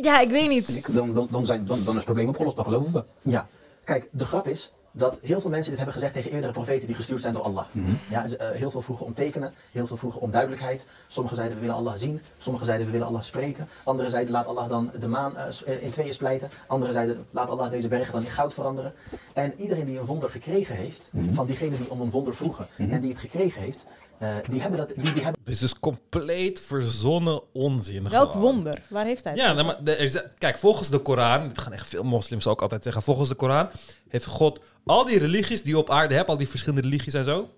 Ja, ik weet niet. Dan, dan, dan, zijn, dan, dan is het probleem opgelost, dan geloven we. Ja, kijk, de grap is dat heel veel mensen dit hebben gezegd tegen eerdere profeten die gestuurd zijn door Allah. ja, ze, eh, heel veel vroegen om tekenen, heel veel vroegen om duidelijkheid. Sommigen zeiden we willen Allah zien, sommigen zeiden we willen Allah spreken. Anderen zeiden laat Allah dan de maan eh, eh, in tweeën splijten. Anderen zeiden laat Allah deze bergen dan in goud veranderen. En iedereen die een wonder gekregen heeft, van diegenen die om een wonder vroegen en die het gekregen heeft, eh, die hebben dat, die, die hebben Het is dus compleet verzonnen onzin. Welk gewoon. wonder? Waar heeft hij het Ja, nou, maar de- er kijk, volgens de Koran, dit gaan echt veel moslims ook altijd zeggen, volgens de Koran heeft God al die religies die je op aarde hebt, al die verschillende religies en zo,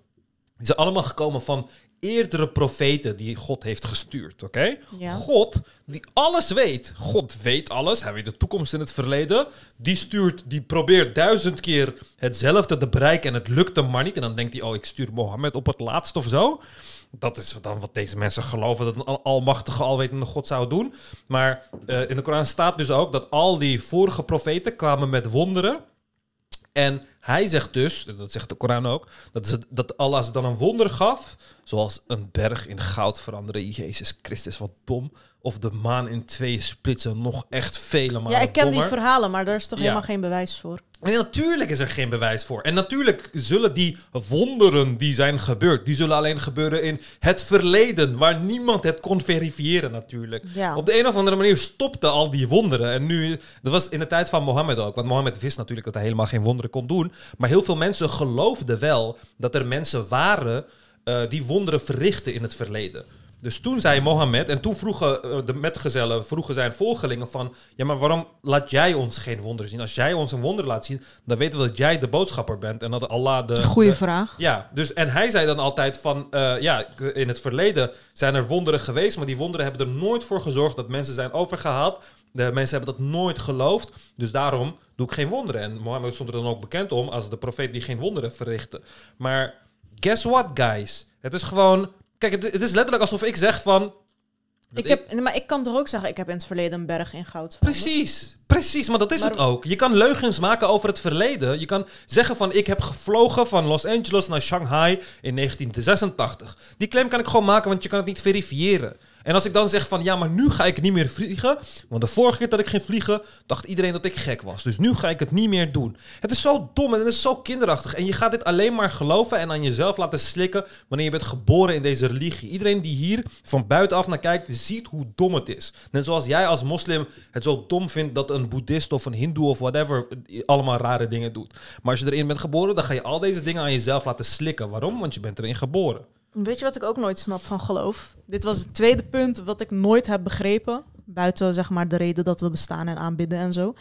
die zijn allemaal gekomen van eerdere profeten die God heeft gestuurd, oké? Ja. God, die alles weet. God weet alles, hij weet de toekomst en het verleden. Die stuurt, die probeert duizend keer hetzelfde te bereiken en het lukt hem maar niet. En dan denkt hij, oh, ik stuur Mohammed op het laatst of zo. Dat is dan wat deze mensen geloven dat een al- almachtige, alwetende God zou doen. Maar eh, in de Koran staat dus ook dat al die vorige profeten kwamen met wonderen. En hij zegt dus, en dat zegt de Koran ook, dat, dat Allah ze dan een wonder gaf, zoals een berg in goud veranderen. Jezus Christus, wat dom. Of de maan in twee splitsen, nog echt vele malen Ja, ik ken die verhalen, maar daar is toch Ja. helemaal geen bewijs voor. En natuurlijk is er geen bewijs voor. En natuurlijk zullen die wonderen die zijn gebeurd, die zullen alleen gebeuren in het verleden, waar niemand het kon verifiëren natuurlijk. Ja. Op de een of andere manier stopten al die wonderen. En nu, dat was in de tijd van Mohammed ook, want Mohammed wist natuurlijk dat hij helemaal geen wonderen kon doen. Maar heel veel mensen geloofden wel dat er mensen waren eh, die wonderen verrichten in het verleden. Dus toen zei Mohammed, en toen vroegen eh, de metgezellen, vroegen zijn volgelingen van... Ja, maar waarom laat jij ons geen wonderen zien? Als jij ons een wonder laat zien, dan weten we dat jij de boodschapper bent. En dat Allah de... Goeie de- vraag. ja, dus en hij zei dan altijd van, eh, ja, in het verleden zijn er wonderen geweest, maar die wonderen hebben er nooit voor gezorgd dat mensen zijn overgehaald. De mensen hebben dat nooit geloofd, dus daarom doe ik geen wonderen. En Mohammed stond er dan ook bekend om als de profeet die geen wonderen verrichtte. Maar guess what, guys? Het is gewoon, kijk, het, het is letterlijk alsof ik zeg van... Ik heb, maar ik kan toch ook zeggen, ik heb in het verleden een berg in goud veranderd. Precies, precies, maar dat is Maar- het ook. Je kan leugens maken over het verleden. Je kan zeggen van ik heb gevlogen van Los Angeles naar Shanghai in 1986. Die claim kan ik gewoon maken, want je kan het niet verifiëren. En als ik dan zeg van ja, maar nu ga ik niet meer vliegen. Want de vorige keer dat ik ging vliegen, dacht iedereen dat ik gek was. Dus nu ga ik het niet meer doen. Het is zo dom en het is zo kinderachtig. En je gaat dit alleen maar geloven en aan jezelf laten slikken wanneer je bent geboren in deze religie. Iedereen die hier van buitenaf naar kijkt, ziet hoe dom het is. Net zoals jij als moslim het zo dom vindt dat een boeddhist of een hindoe of whatever allemaal rare dingen doet. Maar als je erin bent geboren, dan ga je al deze dingen aan jezelf laten slikken. Waarom? Want je bent erin geboren. Weet je wat ik ook nooit snap van geloof? Dit was het tweede punt wat ik nooit heb begrepen. Buiten zeg maar de reden dat we bestaan en aanbidden en zo.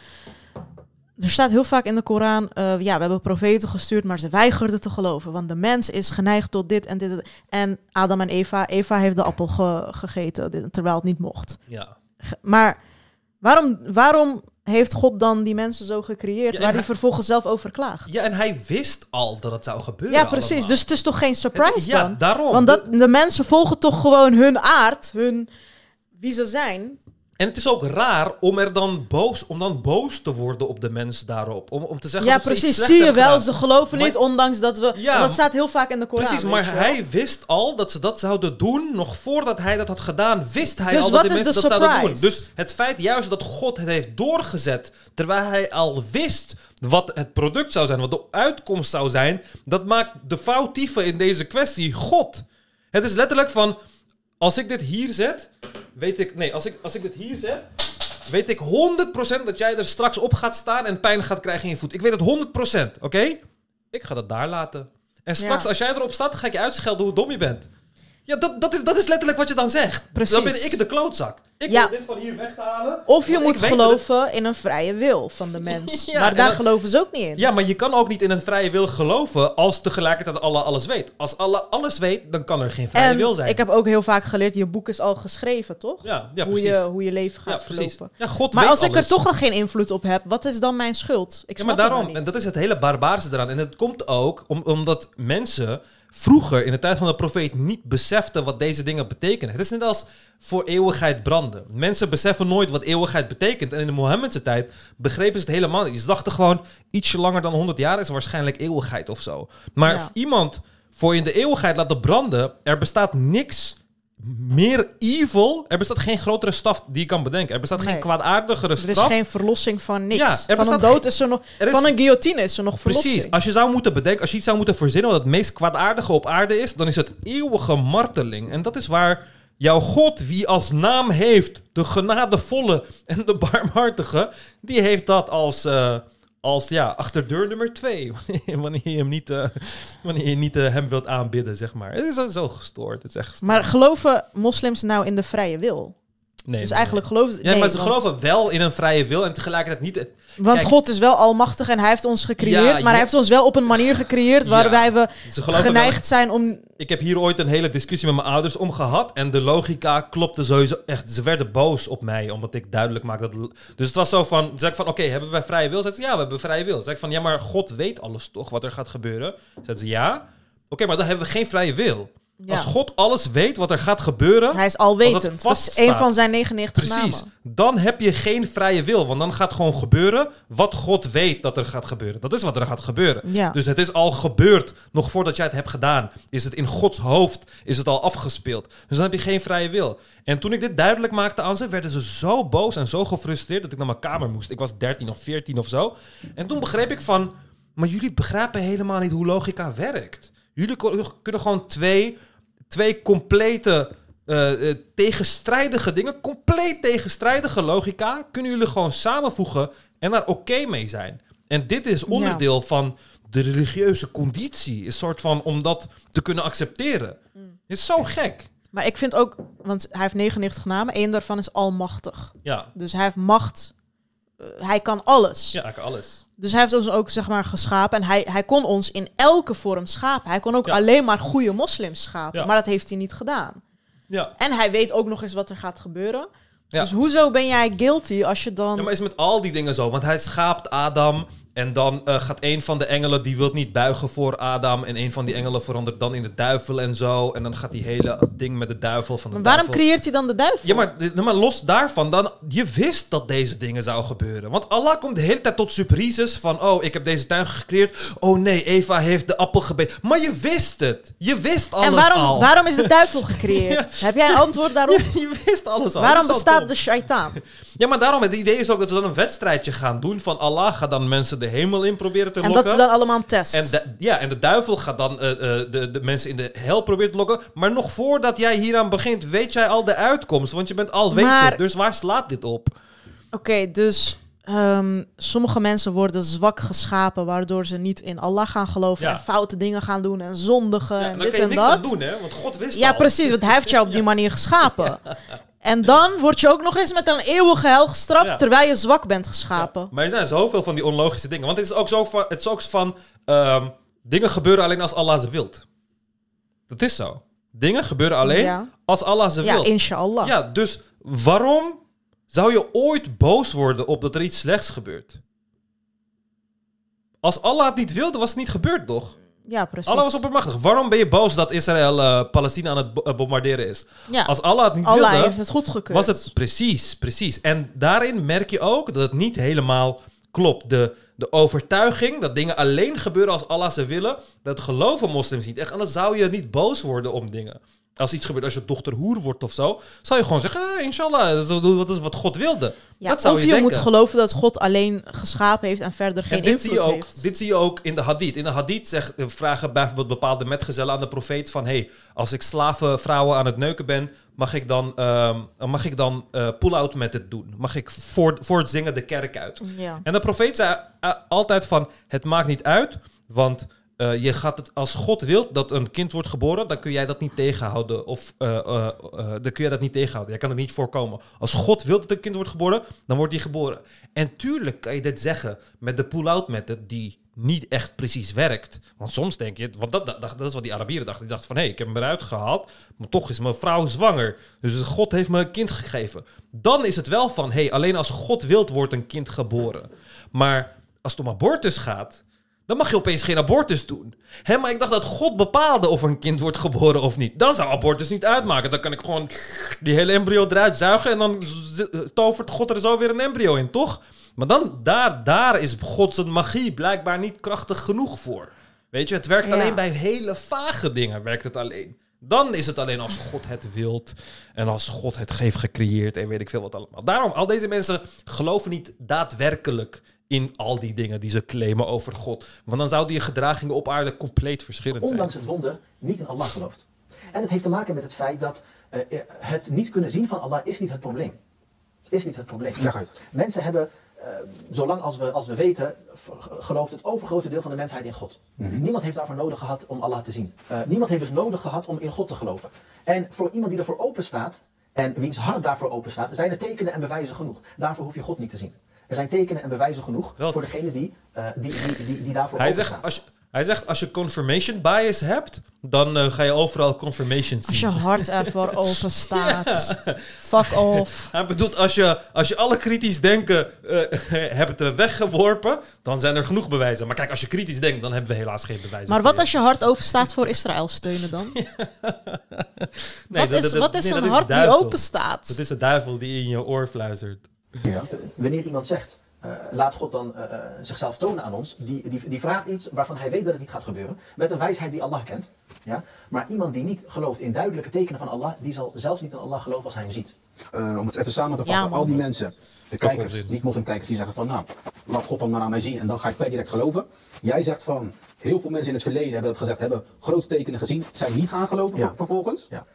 er staat heel vaak in de Koran, eh, ja, we hebben profeten gestuurd, maar ze weigerden te geloven. Want de mens is geneigd tot dit en dit. En Adam en Eva, Eva heeft de appel ge- gegeten, terwijl het niet mocht. Ja. Maar waarom, waarom heeft God dan die mensen zo gecreëerd, Ja, waar hij hij- vervolgens zelf over klaagt? ja, en hij wist al dat het zou gebeuren. Ja, precies. allemaal. Dus het is toch geen surprise Het- ja, dan? daarom. Want dat, de mensen volgen toch gewoon hun aard, hun wie ze zijn. En het is ook raar om er dan boos, om dan boos te worden op de mens daarop. Om, om te zeggen Ja, dat ze iets precies. Zie je wel, gedaan. ze geloven Maar- niet, ondanks dat we... Ja, dat staat heel vaak in de Koran. Precies, maar hij wist al dat ze dat zouden doen. Nog voordat hij dat had gedaan, wist hij Dus al dat de mensen de dat zouden doen. surprise? Dus het feit juist dat God het heeft doorgezet, terwijl hij al wist wat het product zou zijn, wat de uitkomst zou zijn, dat maakt de foutieve in deze kwestie God. Het is letterlijk van, als ik dit hier zet, weet ik, nee, als ik, als ik dit hier zet, weet ik 100% dat jij er straks op gaat staan en pijn gaat krijgen in je voet. Ik weet het 100%, oké? Ik ga dat daar laten. En straks, Ja. als jij erop staat, ga ik je uitschelden hoe dom je bent. Ja, dat, dat, is, dat is letterlijk wat je dan zegt. Precies. Dan ben ik de klootzak. Ik Ja. wil dit van hier weg te halen. Of je moet het- geloven in een vrije wil van de mens. Ja, maar daar geloven ze ook niet in. Ja, maar je kan ook niet in een vrije wil geloven als tegelijkertijd Allah alles weet. Als Allah alles weet, dan kan er geen vrije en wil zijn. ik heb ook heel vaak geleerd, je boek is al geschreven, toch? Ja, ja hoe, je, hoe je leven ja, gaat verlopen. Ja, God Maar weet als ik er toch al geen invloed op heb, wat is dan mijn schuld? Ik Ja, snap maar het daarom, maar en dat is het hele barbaarse eraan. En het komt ook om, omdat mensen vroeger, in de tijd van de profeet, niet beseften wat deze dingen betekenen. Het is net als voor eeuwigheid branden. Mensen beseffen nooit wat eeuwigheid betekent. En in de Mohammedse tijd begrepen ze het helemaal niet. Ze dachten gewoon, ietsje langer dan 100 jaar is waarschijnlijk eeuwigheid of zo. Maar Ja. iemand voor in de eeuwigheid laten branden, er bestaat niks meer evil. Er bestaat geen grotere straf die je kan bedenken. Er bestaat geen kwaadaardigere Er is straf. geen verlossing van niks. Ja, er van een dood is er nog... er is- Van een guillotine is er nog verlossing. Precies. Als je zou moeten bedenken, als je iets zou moeten verzinnen wat het meest kwaadaardige op aarde is, dan is het eeuwige marteling. En dat is waar jouw God, wie als naam heeft de genadevolle en de barmhartige, die heeft dat als, eh, als ja, achterdeur nummer twee. Wanneer, je hem niet, eh, wanneer je niet eh, hem wilt aanbidden, zeg maar. Het is zo- zo gestoord. Het is echt gestoord. Maar geloven moslims nou in de vrije wil? Nee, dus nee, eigenlijk geloven. Ja, nee, maar ze want- geloven wel in een vrije wil en tegelijkertijd niet... Want Kijk- God is wel almachtig en hij heeft ons gecreëerd. Ja, maar hij heeft ons wel op een manier gecreëerd waarbij we wel- geneigd zijn om... Ik heb hier ooit een hele discussie met mijn ouders om gehad. En de logica klopte sowieso echt. Ze werden boos op mij, omdat ik duidelijk maakte dat... Dus het was zo van... Zei ik van, oké, hebben wij vrije wil? Zei ze, ja, we hebben vrije wil. Zei ik van, ja, maar God weet alles toch, wat er gaat gebeuren? Zei ze, ja. Oké, maar dan hebben we geen vrije wil. Ja, Als God alles weet wat er gaat gebeuren... hij is alwetend. Dat is een van zijn 99 Precies. namen. Dan heb je geen vrije wil. Want dan gaat gewoon gebeuren wat God weet dat er gaat gebeuren. Dat is wat er gaat gebeuren. Ja. Dus het is al gebeurd. Nog voordat jij het hebt gedaan. Is het in Gods hoofd. Is het al afgespeeld. Dus dan heb je geen vrije wil. En toen ik dit duidelijk maakte aan ze. Werden ze zo boos en zo gefrustreerd. Dat ik naar mijn kamer moest. Ik was 13 of 14 of zo. En toen begreep ik van. Maar jullie begrijpen helemaal niet hoe logica werkt. Jullie kunnen gewoon twee, twee complete eh, eh, tegenstrijdige dingen, compleet tegenstrijdige logica, kunnen jullie gewoon samenvoegen en daar oké mee zijn. En dit is onderdeel van de religieuze conditie, een soort van om dat te kunnen accepteren. Mm. Is zo gek. Maar ik vind ook... Want hij heeft 99 namen. één daarvan is almachtig. Ja, Dus hij heeft macht. eh, hij kan alles. ja, eigenlijk alles. Dus hij heeft ons ook zeg maar geschapen. En hij, hij kon ons in elke vorm schapen. Hij kon ook Ja. alleen maar goede moslims schapen. Ja. Maar dat heeft hij niet gedaan. Ja. En hij weet ook nog eens wat er gaat gebeuren. Ja. Dus hoezo ben jij guilty als je dan... Ja, maar is met al die dingen zo. Want hij schaapt Adam. En dan eh, gaat een van de engelen, die wil niet buigen voor Adam. En een van die engelen verandert dan in de duivel en zo. En dan gaat die hele ding met de duivel van de maar waarom duivel. creëert hij dan de duivel? Ja, maar, dit- maar los daarvan, dan, je wist dat deze dingen zouden gebeuren. Want Allah komt de hele tijd tot surprises van... Oh, ik heb deze tuin gecreëerd. Oh nee, Eva heeft de appel gebeten. Maar je wist het. Je wist alles en waarom, al. waarom is de duivel gecreëerd? Heb jij een antwoord daarop? Ja, je wist alles al. waarom al bestaat de shaitaan? Ja, maar daarom, het idee is ook dat ze dan een wedstrijdje gaan doen... van Allah gaat dan mensen de hemel in proberen te En lokken. dat is dan allemaal een test. En de, ja, en de duivel gaat dan eh, eh, de, de mensen in de hel proberen te lokken. Maar nog voordat jij hieraan begint, weet jij al de uitkomst. Want je bent al wetend. Maar- Dus waar slaat dit op? Oké, dus ehm, sommige mensen worden zwak geschapen... waardoor ze niet in Allah gaan geloven... Ja. en foute dingen gaan doen en zondigen Ja, en dit en dat. aan doen, hè? Want God wist Ja, al. precies, want hij heeft jou op die manier geschapen. En dan word je ook nog eens met een eeuwige hel gestraft Ja. terwijl je zwak bent geschapen. Maar er zijn zoveel van die onlogische dingen. Want het is ook zo van, het is ook van ehm, dingen gebeuren alleen als Allah ze wilt. Dat is zo. Dingen gebeuren alleen Ja. als Allah ze Ja, wil. inshallah. Ja, dus waarom zou je ooit boos worden op dat er iets slechts gebeurt? Als Allah het niet wilde, was het niet gebeurd, toch? Ja, precies. Allah was oppermachtig. Waarom ben je boos dat Israël eh, Palestina aan het bo- eh, bombarderen is? ja. Als Allah het niet Allah wilde, heeft het goedgekeurd. was het precies, precies. En daarin merk je ook dat het niet helemaal klopt. De, de overtuiging dat dingen alleen gebeuren als Allah ze willen, dat geloven moslims niet. Echt, anders zou je niet boos worden om dingen. Als iets gebeurt, als je dochter hoer wordt of zo, zou je gewoon zeggen, ah, inshallah, dat is, wat God wilde. Ja, dat zou of je, je, moet geloven dat God alleen geschapen heeft en verder geen En dit invloed zie, je ook, heeft. dit zie je ook in de hadith. In de hadith zegt, eh, vragen bijvoorbeeld bepaalde metgezellen aan de profeet van... hey, als ik slaven vrouwen aan het neuken ben, mag ik dan, ehm, mag ik dan eh, pull-out met het doen? Mag ik voor, voor het zingen de kerk uit? Ja. En de profeet zei eh, altijd van, het maakt niet uit, want eh, je gaat het, als God wil dat een kind wordt geboren, dan kun jij dat niet tegenhouden. Of eh, eh, dan kun je dat niet tegenhouden. Jij kan het niet voorkomen. Als God wil dat een kind wordt geboren, dan wordt die geboren. En tuurlijk kan je dit zeggen met de pull-out method die niet echt precies werkt. Want soms denk je, want dat, dat, dat is wat die Arabieren dachten. Die dachten van, hé, hey, ik heb hem eruit gehaald, maar toch is mijn vrouw zwanger. Dus God heeft me een kind gegeven. Dan is het wel van, hé, hey, alleen als God wilt wordt een kind geboren. Maar als het om abortus gaat, dan mag je opeens geen abortus doen. Hé, maar ik dacht dat God bepaalde of een kind wordt geboren of niet. Dan zou abortus niet uitmaken. Dan kan ik gewoon die hele embryo eruit zuigen en dan z- tovert God er zo weer een embryo in, toch? Maar dan, daar, daar is Gods magie blijkbaar niet krachtig genoeg voor. Weet je, het werkt Ja. alleen bij hele vage dingen, werkt het alleen. Dan is het alleen als God het wilt en als God het heeft gecreëerd en weet ik veel wat allemaal. Daarom, al deze mensen geloven niet daadwerkelijk in al die dingen die ze claimen over God. Want dan zouden je gedragingen op aarde compleet verschillend zijn. ondanks het wonder niet in Allah gelooft. En het heeft te maken met het feit dat eh, eh, het niet kunnen zien van Allah is niet het probleem. Is niet het probleem. Uit. Mensen hebben, eh, zolang als we, als we weten, gelooft het overgrote deel van de mensheid in God. Niemand heeft daarvoor nodig gehad om Allah te zien. Eh, niemand heeft dus nodig gehad om in God te geloven. En voor iemand die ervoor open staat, en wiens hart daarvoor open staat, zijn er tekenen en bewijzen genoeg. Daarvoor hoef je God niet te zien. Er zijn tekenen en bewijzen genoeg voor degene die, eh, die, die, die, die daarvoor Hij zegt, als je, hij zegt, als je confirmation bias hebt, dan eh, ga je overal confirmation zien. Als je hart ervoor open staat. Fuck off. Hij bedoelt, als je, als je alle kritisch denken eh, hebt weggeworpen, dan zijn er genoeg bewijzen. Maar kijk, als je kritisch denkt, dan hebben we helaas geen bewijzen. Maar wat je. als je hart open staat voor Israël steunen dan? Nee, wat dat- is, dat- wat is nee, een hart die open staat? Dat is de duivel die in je oor fluistert. Ja. Wanneer iemand zegt, eh, laat God dan eh, eh, zichzelf tonen aan ons, die, die, die vraagt iets waarvan hij weet dat het niet gaat gebeuren, met een wijsheid die Allah kent. Ja? Maar iemand die niet gelooft in duidelijke tekenen van Allah, die zal zelfs niet in Allah geloven als hij hem ziet. Eh, om het even samen te vatten, al die mensen, de kijkers, niet-moslimkijkers, die zeggen van nou, laat God dan maar aan mij zien en dan ga ik per direct geloven. Jij zegt van, heel veel mensen in het verleden hebben dat gezegd, hebben grote tekenen gezien, zijn niet gaan geloven Ja. vervolgens. Ja.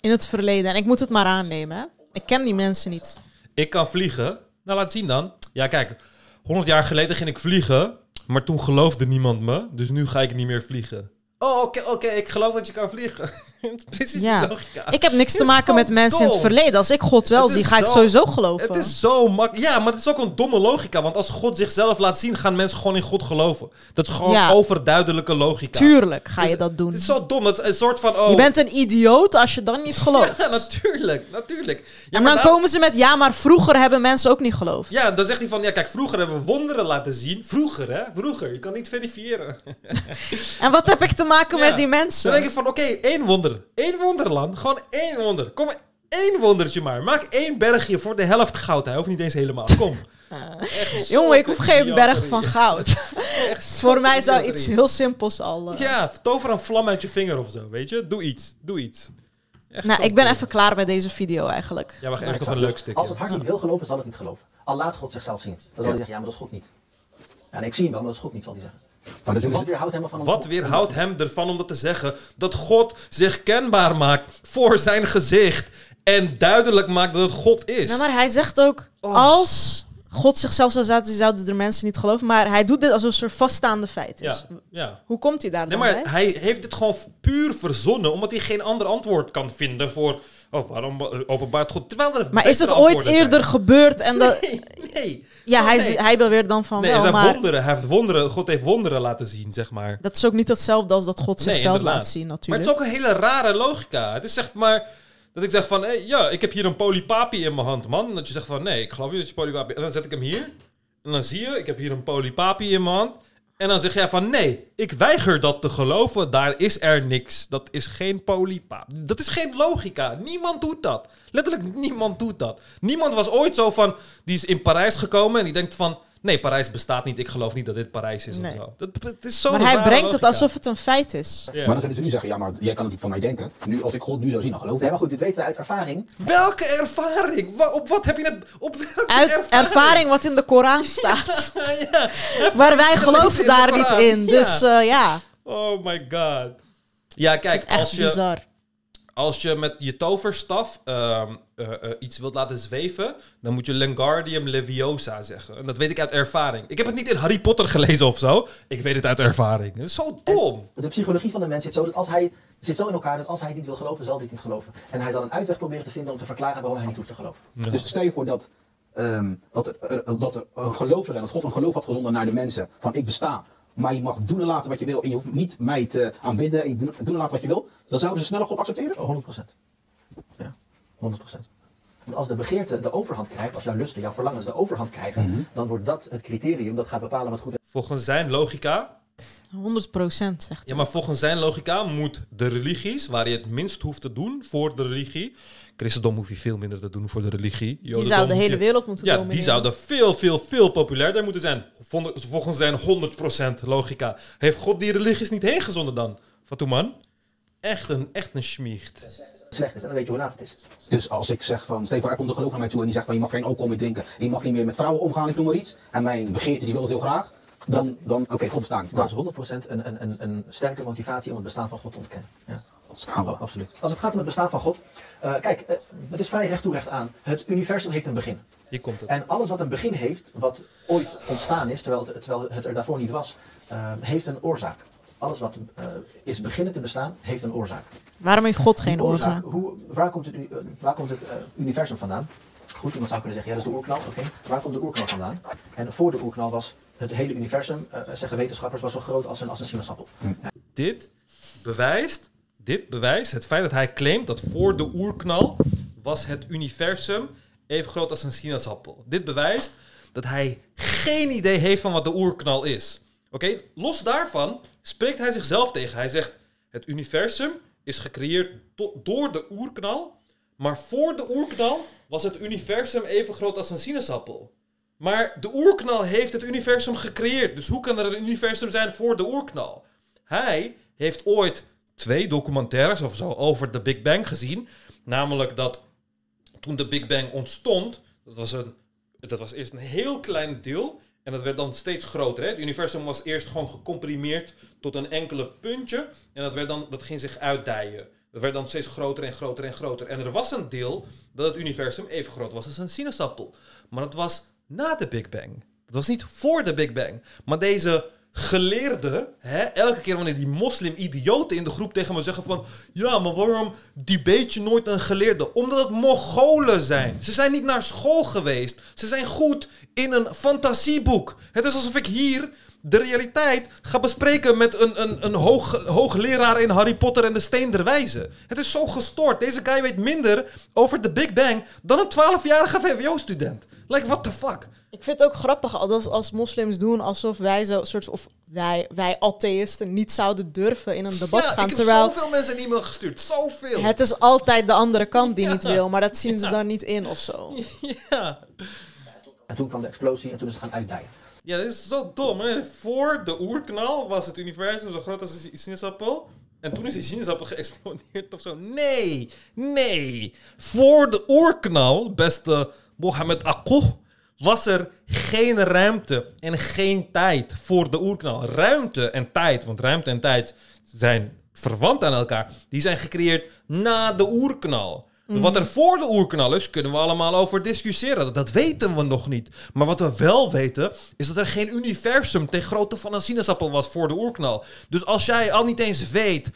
In het verleden. En ik moet het maar aannemen. Hè? Ik ken die mensen niet. Ik kan vliegen. Nou, laat zien dan. Ja, kijk. 100 jaar geleden ging ik vliegen. Maar toen geloofde niemand me. Dus nu ga ik niet meer vliegen. Oh, oké, oké. ik geloof dat je kan vliegen. Precies Ja. die logica. Ik heb niks te maken met mensen in het verleden. Als ik God wel zie, ga ik sowieso geloven. Het is zo makkelijk. Ja, maar het is ook een domme logica. Want als God zichzelf laat zien, gaan mensen gewoon in God geloven. Dat is gewoon Ja. overduidelijke logica. Tuurlijk ga je Dus dat doen. Het is zo dom. Het is een soort van... Oh, Je bent een idioot als je dan niet gelooft. Ja, natuurlijk. Natuurlijk. Ja, en maar dan komen ze met, ja, maar vroeger hebben mensen ook niet geloofd. Ja, dan zegt hij van, ja kijk, vroeger hebben we wonderen laten zien. Vroeger, hè? Vroeger. Je kan niet verifiëren. En wat heb ik te maken met die Dan mensen? denk ik van, oké, één wonder. Eén wonderland. Gewoon één wonder. Kom, één wondertje maar. Maak één bergje voor de helft goud. Hij hoeft niet eens helemaal. Kom. Echt Jongen, ik hoef geen berg van goud. Echt Voor mij zou iets heel simpels al... eh, Ja, tover een vlam uit je vinger of zo, weet je? Doe iets. Doe iets. Echt Nou, ik ben even klaar met deze video eigenlijk. Ja, wacht, Maar nog een leuk stukje. Als het hart niet wil geloven, zal het niet geloven. Al laat God zichzelf zien. Dan zal hij zeggen, ja, maar dat is God niet. Ja, nee, ik zie hem wel, maar dat is God niet, zal hij zeggen. Maar zullen Wat weerhoudt hem ervan om... Wat weerhoudt hem ervan om dat te zeggen? Dat God zich kenbaar maakt voor zijn gezicht. En duidelijk maakt dat het God is. Nou, maar hij zegt ook, Oh. als God zichzelf zou zaten, zouden er mensen niet geloven. Maar hij doet dit als een soort vaststaande feit. Dus ja. hoe komt hij daar Nee, dan maar bij? hij heeft dit gewoon puur verzonnen, omdat hij geen ander antwoord kan vinden voor... Oh, waarom openbaart God? Terwijl er Maar is het ooit zijn. eerder gebeurd? En dat, nee. Ja, Oh, hij, nee. hij beweert dan van Nee, wel, zijn maar wonderen. Hij heeft wonderen. God heeft wonderen laten zien, zeg maar. dat is ook niet hetzelfde als dat God zichzelf laat zien Maar natuurlijk. het is ook een hele rare logica. Het is zeg maar dat ik zeg van, hey, ja, ik heb hier een polypapi in mijn hand, man. Dat je zegt van, nee, ik geloof niet dat je polypapi... En dan zet ik hem hier. En dan zie je, ik heb hier een polypapi in mijn hand. En dan zeg jij van, nee, ik weiger dat te geloven. Daar is er niks. Dat is geen polypapi. Dat is geen logica. Niemand doet dat. Letterlijk, niemand doet dat. Niemand was ooit zo van, die is in Parijs gekomen en die denkt van... Nee, Parijs bestaat niet. Ik geloof niet dat dit Parijs is Nee. of zo. Dat, het is zo maar hij brengt het alsof het een feit is. Ja. Maar dan zullen ze nu zeggen, ja, maar jij kan het niet van mij denken. Nu, als ik God nu zou zien, dan geloof Nee, ik. maar goed, dit weten we uit ervaring. Welke ervaring? Wa- op wat heb je net... Op welke Uit ervaring wat in de Koran staat. ja. Maar wij geloven daar niet in. Ja. Dus eh, ja, Oh my god. Ja, kijk, echt als je, bizar. Als je met je toverstaf ehm, eh, eh, iets wilt laten zweven, dan moet je Lengardium Leviosa zeggen. En dat weet ik uit ervaring. Ik heb het niet in Harry Potter gelezen of zo. Ik weet het uit ervaring. Het is zo dom. De psychologie van de mens zit zo, dat als hij, zit zo in elkaar dat als hij het niet wil geloven, zal hij het niet geloven. En hij zal een uitweg proberen te vinden om te verklaren waarom hij niet hoeft te geloven. Dus stel je voor dat, ehm, dat, er, er- dat er een geloof zou zijn, dat God een geloof had gezonden naar de mensen. Van ik besta, maar je mag doen en laten wat je wil. En je hoeft niet mij te aanbidden en je doen, doen en laten wat je wil. Dan zouden ze sneller God accepteren? Oh, 100%. Ja, 100%. Want als de begeerte de overhand krijgt, als jouw lusten, jouw verlangens de overhand krijgen, dan wordt dat het criterium dat gaat bepalen wat goed is. Volgens zijn logica 100 procent, zegt Ja, hij. maar volgens zijn logica moet de religies, waar je het minst hoeft te doen voor de religie. Christendom hoef je veel minder te doen voor de religie. Die zou de hele je- wereld moeten Ja, domineren. die zouden veel, veel, veel populairder moeten zijn. Vol- Volgens zijn 100% logica. Heeft God die religies niet heen gezonden dan? Fatouman? Echt een, echt een schmiecht. Slecht is, en dan weet je hoe laat het is. Dus als ik zeg van, voor, er komt een geloof naar mij toe en die zegt van je mag geen alcohol meer drinken. En je mag niet meer met vrouwen omgaan, ik noem maar iets. En mijn begeerte die wil het heel graag. Dan, dan oké, God bestaat niet. Dat is 100% een, een, een, een sterke motivatie om het bestaan van God te ontkennen. Ja. Oh, absoluut. Als het gaat om het bestaan van God, eh, kijk, eh, het is vrij recht toe recht aan. Het universum heeft een begin. Hier komt het. En alles wat een begin heeft, wat ooit ontstaan is, terwijl het, terwijl het er daarvoor niet was, eh, heeft een oorzaak. Alles wat eh, is beginnen te bestaan, heeft een oorzaak. Waarom heeft God geen oorzaak? Hoe, waar komt het, u- waar komt het universum vandaan? Goed, iemand zou kunnen zeggen, ja, dat is de oerknal. Oké, waar komt de oerknal vandaan? En voor de oerknal was het hele universum, eh, zeggen wetenschappers, was zo groot als een, als een sinaasappel. Dit bewijst, dit bewijst het feit dat hij claimt dat voor de oerknal was het universum even groot als een sinaasappel. Dit bewijst dat hij geen idee heeft van wat de oerknal is. Oké, los daarvan spreekt hij zichzelf tegen. Hij zegt: Het universum is gecreëerd do- door de oerknal, maar voor de oerknal was het universum even groot als een sinaasappel. Maar de oerknal heeft het universum gecreëerd. Dus hoe kan er een universum zijn voor de oerknal? Hij heeft ooit twee documentaires of zo over de Big Bang gezien. Namelijk dat toen de Big Bang ontstond, dat was, een, dat was eerst een heel klein deel. En dat werd dan steeds groter. Hè? Het universum was eerst gewoon gecomprimeerd tot een enkele puntje. En dat, werd dan, dat ging zich uitdijen. Dat werd dan steeds groter en groter en groter. En er was een deel dat het universum even groot was als een sinaasappel. Maar dat was na de Big Bang. Dat was niet voor de Big Bang. Maar deze geleerden, hè, elke keer wanneer die moslim-idioten in de groep tegen me zeggen van... Ja, maar waarom debate je nooit een geleerde? Omdat het Mongolen zijn. Ze zijn niet naar school geweest. Ze zijn goed in een fantasieboek. Het is alsof ik hier de realiteit ga bespreken met een, een, een hoog, hoogleraar in Harry Potter en de Steen der Wijze. Het is zo gestoord. Deze guy weet minder over de Big Bang dan een 12-jarige VWO-student. Like, what the fuck? Ik vind het ook grappig als, als moslims doen alsof wij zo soort of wij, wij atheïsten niet zouden durven in een debat ja, gaan. ik heb Terwijl zoveel mensen een e-mail gestuurd. Zoveel. het is altijd de andere kant die Ja. niet wil, maar dat zien ze dan niet in of zo. Ja. En toen kwam de explosie en toen is het gaan uitdijen. ja, dit is zo dom. Hè? Voor de oerknal was het universum zo groot als een sinaasappel. En toen is die sinaasappel geëxplodeerd of zo. Nee, nee. Voor de oerknal, beste Mohammed Akko, was er geen ruimte en geen tijd voor de oerknal. Ruimte en tijd, want ruimte en tijd zijn verwant aan elkaar. Die zijn gecreëerd na de oerknal. Dus Wat er voor de oerknal is, kunnen we allemaal over discussiëren. Dat, dat weten we nog niet. Maar wat we wel weten, is dat er geen universum ten grootte van een sinaasappel was voor de oerknal. Dus als jij al niet eens weet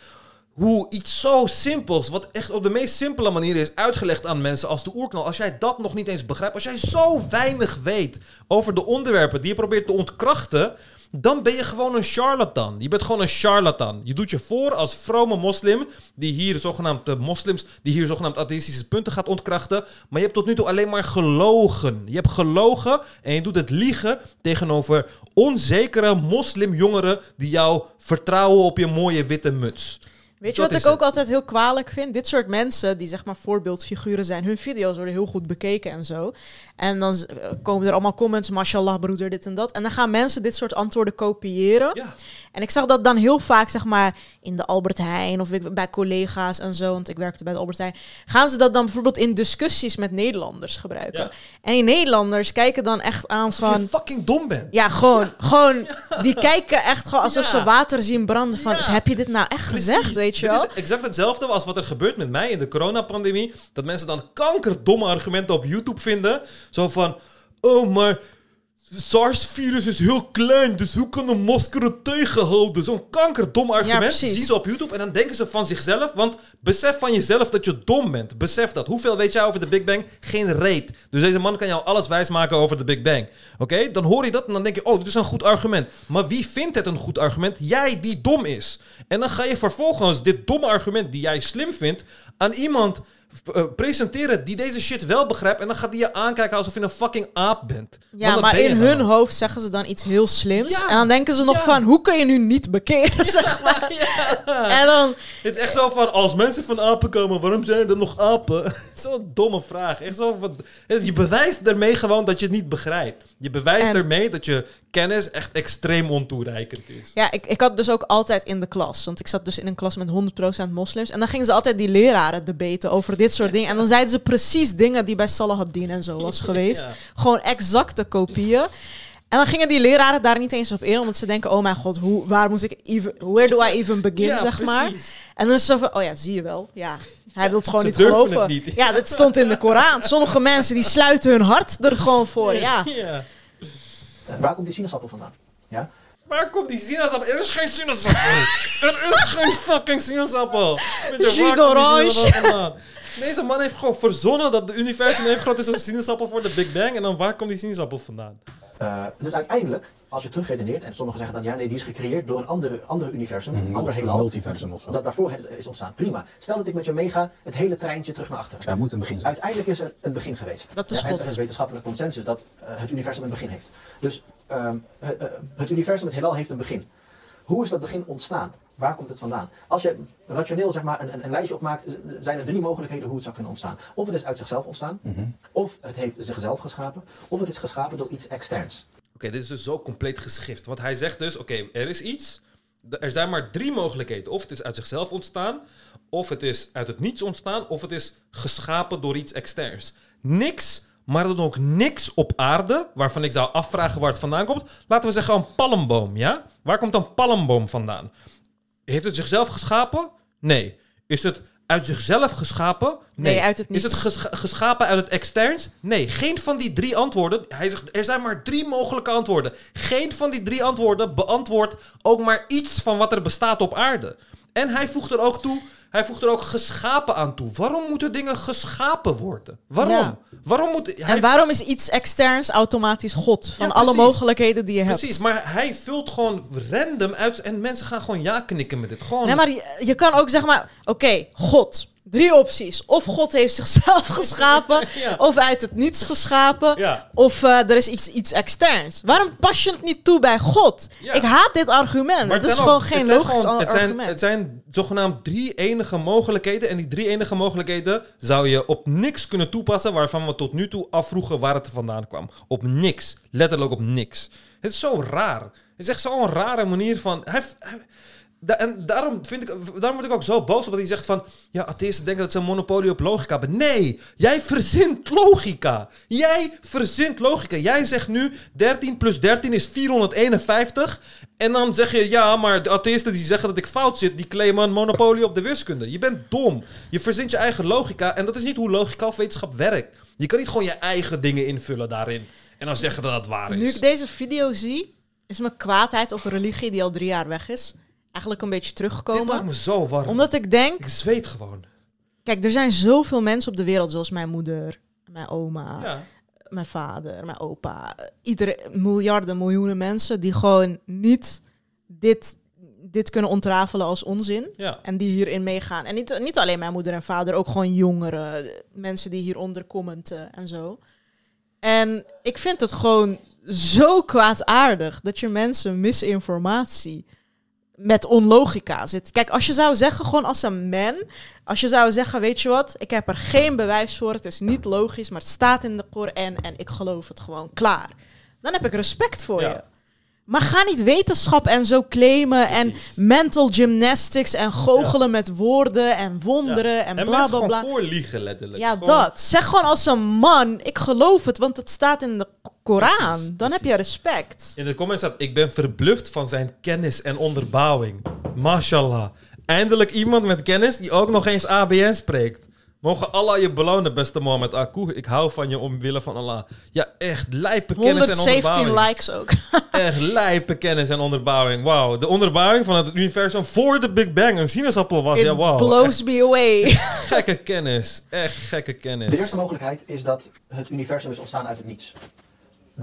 hoe iets zo simpels, wat echt op de meest simpele manier is uitgelegd aan mensen als de oerknal, als jij dat nog niet eens begrijpt, als jij zo weinig weet over de onderwerpen die je probeert te ontkrachten, dan ben je gewoon een charlatan. Je bent gewoon een charlatan. Je doet je voor als vrome moslim, die hier zogenaamd de moslims, die hier zogenaamd atheïstische punten gaat ontkrachten. Maar je hebt tot nu toe alleen maar gelogen. Je hebt gelogen en je doet het liegen tegenover onzekere moslimjongeren die jou vertrouwen op je mooie witte muts. Weet je Dat wat ik ook het. altijd heel kwalijk vind? Dit soort mensen die zeg maar voorbeeldfiguren zijn, hun video's worden heel goed bekeken en zo. En dan eh, komen er allemaal comments, mashallah broeder, dit en dat. En dan gaan mensen dit soort antwoorden kopiëren. Ja. En ik zag dat dan heel vaak, zeg maar, in de Albert Heijn of ik, bij collega's en zo, want ik werkte bij de Albert Heijn, gaan ze dat dan bijvoorbeeld in discussies met Nederlanders gebruiken. Ja. En die Nederlanders kijken dan echt aan Alsof van... je fucking dom bent. Ja, gewoon, gewoon, die kijken echt gewoon alsof ze water zien branden van, heb je dit nou echt gezegd. Weet je Dit wel? is exact hetzelfde als wat er gebeurt met mij in de coronapandemie. Dat mensen dan kankerdomme argumenten op YouTube vinden. Zo van, oh, maar SARS-virus is heel klein, dus hoe kan een masker het tegenhouden? Zo'n kankerdom argument precies. zien ze op YouTube en dan denken ze van zichzelf. Want besef van jezelf dat je dom bent. Besef dat. Hoeveel weet jij over de Big Bang? Geen reet. Dus deze man kan jou alles wijsmaken over de Big Bang. Oké? Dan hoor je dat en dan denk je, oh, dit is een goed argument. Maar wie vindt het een goed argument? Jij die dom is. En dan ga je vervolgens dit domme argument die jij slim vindt aan iemand presenteren die deze shit wel begrijpt. En dan gaat die je aankijken alsof je een fucking aap bent. Ja, maar ben in hun hoofd zeggen ze dan iets heel slims. Ja. En dan denken ze nog Ja. van, hoe kun je nu niet bekeren, zeg maar. En dan, Het is echt zo van, als mensen van apen komen, waarom zijn er dan nog apen? Zo'n domme vraag. Echt zo van, je bewijst ermee gewoon dat je het niet begrijpt. Je bewijst En- ermee dat je kennis echt extreem ontoereikend is. ja, ik, ik had dus ook altijd in de klas, want ik zat dus in een klas met 100% moslims. En dan gingen ze altijd die leraren debaten over dit soort dingen. En dan zeiden ze precies dingen die bij Salah ad-Din en zo was geweest. Ja. Gewoon exacte kopieën. En dan gingen die leraren daar niet eens op in, omdat ze denken, oh mijn god, hoe, waar moet ik even, where do I even begin, Ja, zeg maar. En dan is zo van, oh ja, zie je wel. Ja, hij wil het gewoon Ze niet geloven. het niet. Ja, dat stond in de Koran. Sommige mensen die sluiten hun hart er gewoon voor. Ja. ja. Eh, waar komt die sinaasappel vandaan? Ja? Waar komt die sinaasappel? Er is geen sinaasappel. er is geen fucking sinaasappel. Je, Jus die d'orange. Deze man heeft gewoon verzonnen dat de universum even groot is als een sinaasappel voor de Big Bang. En dan waar komt die sinaasappel vandaan? Eh, dus uiteindelijk, als je terugredeneert, en sommigen zeggen dan ja, nee, die is gecreëerd door een andere, andere universum, een ander Een heelal, multiversum of zo. dat daarvoor is ontstaan. Prima. Stel dat ik met je meega het hele treintje terug naar achteren. Ja, moet een begin zijn. Uiteindelijk is er een begin geweest. Dat is Ja. Er is wetenschappelijk consensus dat eh, het universum een begin heeft. Dus ehm, eh, het universum, het heelal, heeft een begin. Hoe is dat begin ontstaan? Waar komt het vandaan? Als je rationeel zeg maar, een, een, een lijstje opmaakt, zijn er drie mogelijkheden hoe het zou kunnen ontstaan. Of het is uit zichzelf ontstaan, of het heeft zichzelf geschapen, of het is geschapen door iets externs. Oké, dit is dus zo compleet geschift. Want hij zegt dus, oké, er is iets. Er zijn maar drie mogelijkheden. Of het is uit zichzelf ontstaan, of het is uit het niets ontstaan, of het is geschapen door iets externs. Niks, maar dan ook niks op aarde, waarvan ik zou afvragen waar het vandaan komt. Laten we zeggen een palmboom, ja? Waar komt een palmboom vandaan? Heeft het zichzelf geschapen? Nee. Is het uit zichzelf geschapen? Nee, uit het Is het niets. gescha- geschapen uit het externs? Nee, geen van die drie antwoorden. Hij zegt, er zijn maar drie mogelijke antwoorden. Geen van die drie antwoorden beantwoordt ook maar iets van wat er bestaat op aarde. En hij voegt er ook toe, hij voegt er ook geschapen aan toe. Waarom moeten dingen geschapen worden? Waarom? Ja. Waarom moet... Hij En waarom is iets externs automatisch God? Van Ja, alle mogelijkheden die je hebt. Precies, maar hij vult gewoon random uit en mensen gaan gewoon ja knikken met dit. Gewoon... Nee, maar je, je kan ook zeg maar, oké, God. Drie opties. Of God heeft zichzelf geschapen, Ja. of uit het niets geschapen, Ja. of eh, er is iets, iets externs. Waarom pas je het niet toe bij God? Ja. Ik haat dit argument. Het is gewoon geen logisch gewoon- het zijn, argument. Het zijn zogenaamd drie enige mogelijkheden. En die drie enige mogelijkheden zou je op niks kunnen toepassen waarvan we tot nu toe afvroegen waar het vandaan kwam. Op niks. Letterlijk op niks. Het is zo raar. Het is echt zo'n rare manier van... Hij, hij- Da- en daarom, vind ik, daarom word ik ook zo boos omdat hij zegt van... Ja, atheïsten denken dat ze een monopolie op logica hebben. Nee, jij verzint logica. Jij verzint logica. Jij zegt nu 13 plus 13 is 451. En dan zeg je, ja, maar de atheïsten die zeggen dat ik fout zit... die claimen een monopolie op de wiskunde. Je bent dom. Je verzint je eigen logica. En dat is niet hoe logica of wetenschap werkt. Je kan niet gewoon je eigen dingen invullen daarin. En dan zeggen dat dat waar is. Nu ik deze video zie, is mijn kwaadheid op een religie die al drie jaar weg is, eigenlijk een beetje Dit maakt teruggekomen. me zo warm. Omdat ik denk, Ik zweet gewoon. kijk, er zijn zoveel mensen op de wereld, zoals mijn moeder, mijn oma, Ja. mijn vader, mijn opa, iedere miljarden, miljoenen mensen die gewoon niet dit, dit kunnen ontrafelen als onzin. Ja. En die hierin meegaan. En niet, niet alleen mijn moeder en vader, ook gewoon jongeren. Mensen die hieronder commenten en zo. En ik vind het gewoon zo kwaadaardig dat je mensen misinformatie met onlogica zit. Kijk, als je zou zeggen, gewoon als een man, als je zou zeggen, weet je wat, ik heb er geen bewijs voor, het is niet logisch, maar het staat in de Koran en ik geloof het gewoon, klaar. Dan heb ik respect voor Ja. je. Maar ga niet wetenschap en zo claimen en mental gymnastics en goochelen met woorden en wonderen en En bla bla bla. voorliegen, letterlijk. Ja, Gewoon- dat. Zeg gewoon als een man, ik geloof het, want het staat in de Koran. Precies, Dan heb je respect. In de comments staat, ik ben verbluft van zijn kennis en onderbouwing. Mashallah. Eindelijk iemand met kennis die ook nog eens ABN spreekt. Mogen Allah je belonen, beste Mohammed Akku. Ik hou van je omwille van Allah. Ja, echt lijpe kennis en 117 onderbouwing. likes ook. Echt lijpe kennis en onderbouwing. Wauw, de onderbouwing van het universum voor de Big Bang een sinaasappel was. It ja, wauw. blows me away. Gekke kennis. Echt gekke kennis. De eerste mogelijkheid is dat het universum is ontstaan uit het niets.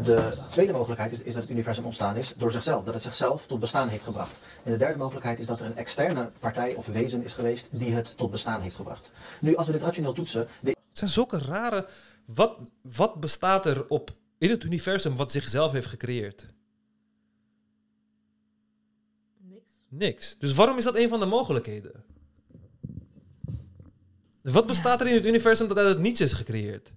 De tweede mogelijkheid is, is dat het universum ontstaan is door zichzelf, dat het zichzelf tot bestaan heeft gebracht. En de derde mogelijkheid is dat er een externe partij of wezen is geweest die het tot bestaan heeft gebracht. Nu, als we dit rationeel toetsen, de Het zijn zulke rare... Wat, wat bestaat er op in het universum wat zichzelf heeft gecreëerd? Niks. Dus waarom is dat een van de mogelijkheden? Wat bestaat er in het universum dat uit het niets is gecreëerd?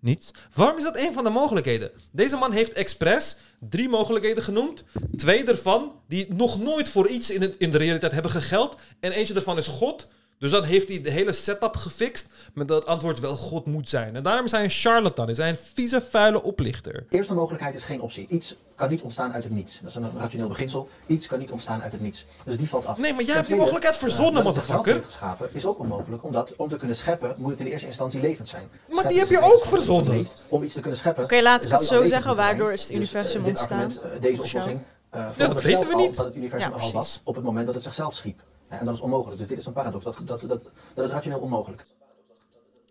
Niets. Waarom is dat een van de mogelijkheden? Deze man heeft expres drie mogelijkheden genoemd. Twee ervan die nog nooit voor iets in, het, in de realiteit hebben gegeld. En eentje daarvan is God. Dus dan heeft hij de hele setup gefixt met dat het antwoord wel God moet zijn. En daarom is hij een charlatan. Is hij een vieze, vuile oplichter. eerste mogelijkheid is geen optie. Iets kan niet ontstaan uit het niets. Dat is een rationeel beginsel. Iets kan niet ontstaan uit het niets. Dus die valt af. Nee, maar jij hebt die mogelijkheid verzonnen, eh, dat het zichzelf motherfucker. geschapen is ook onmogelijk. Omdat om te kunnen scheppen moet het in eerste instantie levend zijn. Maar die Scheppen heb je ook verzonnen. leeft. Om iets te kunnen scheppen. Oké, laat ik het zo zeggen. Waardoor is het Dus, universum eh, dit ontstaan? argument, eh, deze oplossing uh, dat weten we niet. dat het universum Ja, er al was op het moment dat het zichzelf schiep. En dat is onmogelijk. Dus dit is een paradox. Dat, dat, dat, dat is rationeel onmogelijk.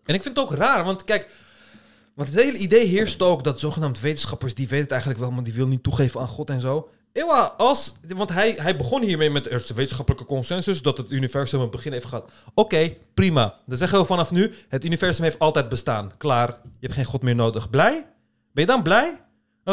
En ik vind het ook raar, want kijk... Want het hele idee heerst ook dat zogenaamd wetenschappers... die weten het eigenlijk wel, maar die willen niet toegeven aan God en zo. Ewa, als... Want hij, hij begon hiermee met... is de wetenschappelijke consensus dat het universum een begin heeft gehad. Oké, prima. Dan zeggen we vanaf nu... het universum heeft altijd bestaan. Klaar. Je hebt geen God meer nodig. Blij? Ben je dan blij?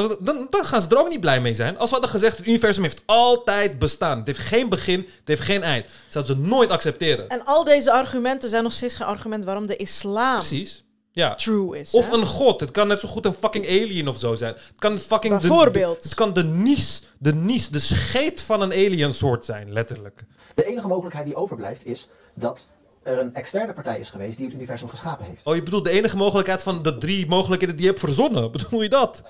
Dan, dan gaan ze er ook niet blij mee zijn. Als we hadden gezegd, het universum heeft altijd bestaan. Het heeft geen begin, het heeft geen eind. Dat zouden ze nooit accepteren. En al deze argumenten zijn nog steeds geen argument waarom de islam Precies. Ja. true is. Of hè? een god. Het kan net zo goed een fucking alien of zo zijn. Het kan fucking de- Bijvoorbeeld. De, het kan de nies, de nies, de scheet van een alien soort zijn, letterlijk. De enige mogelijkheid die overblijft is dat er een externe partij is geweest die het universum geschapen heeft. Oh, je bedoelt de enige mogelijkheid van de drie mogelijkheden die je hebt verzonnen. Bedoel je dat?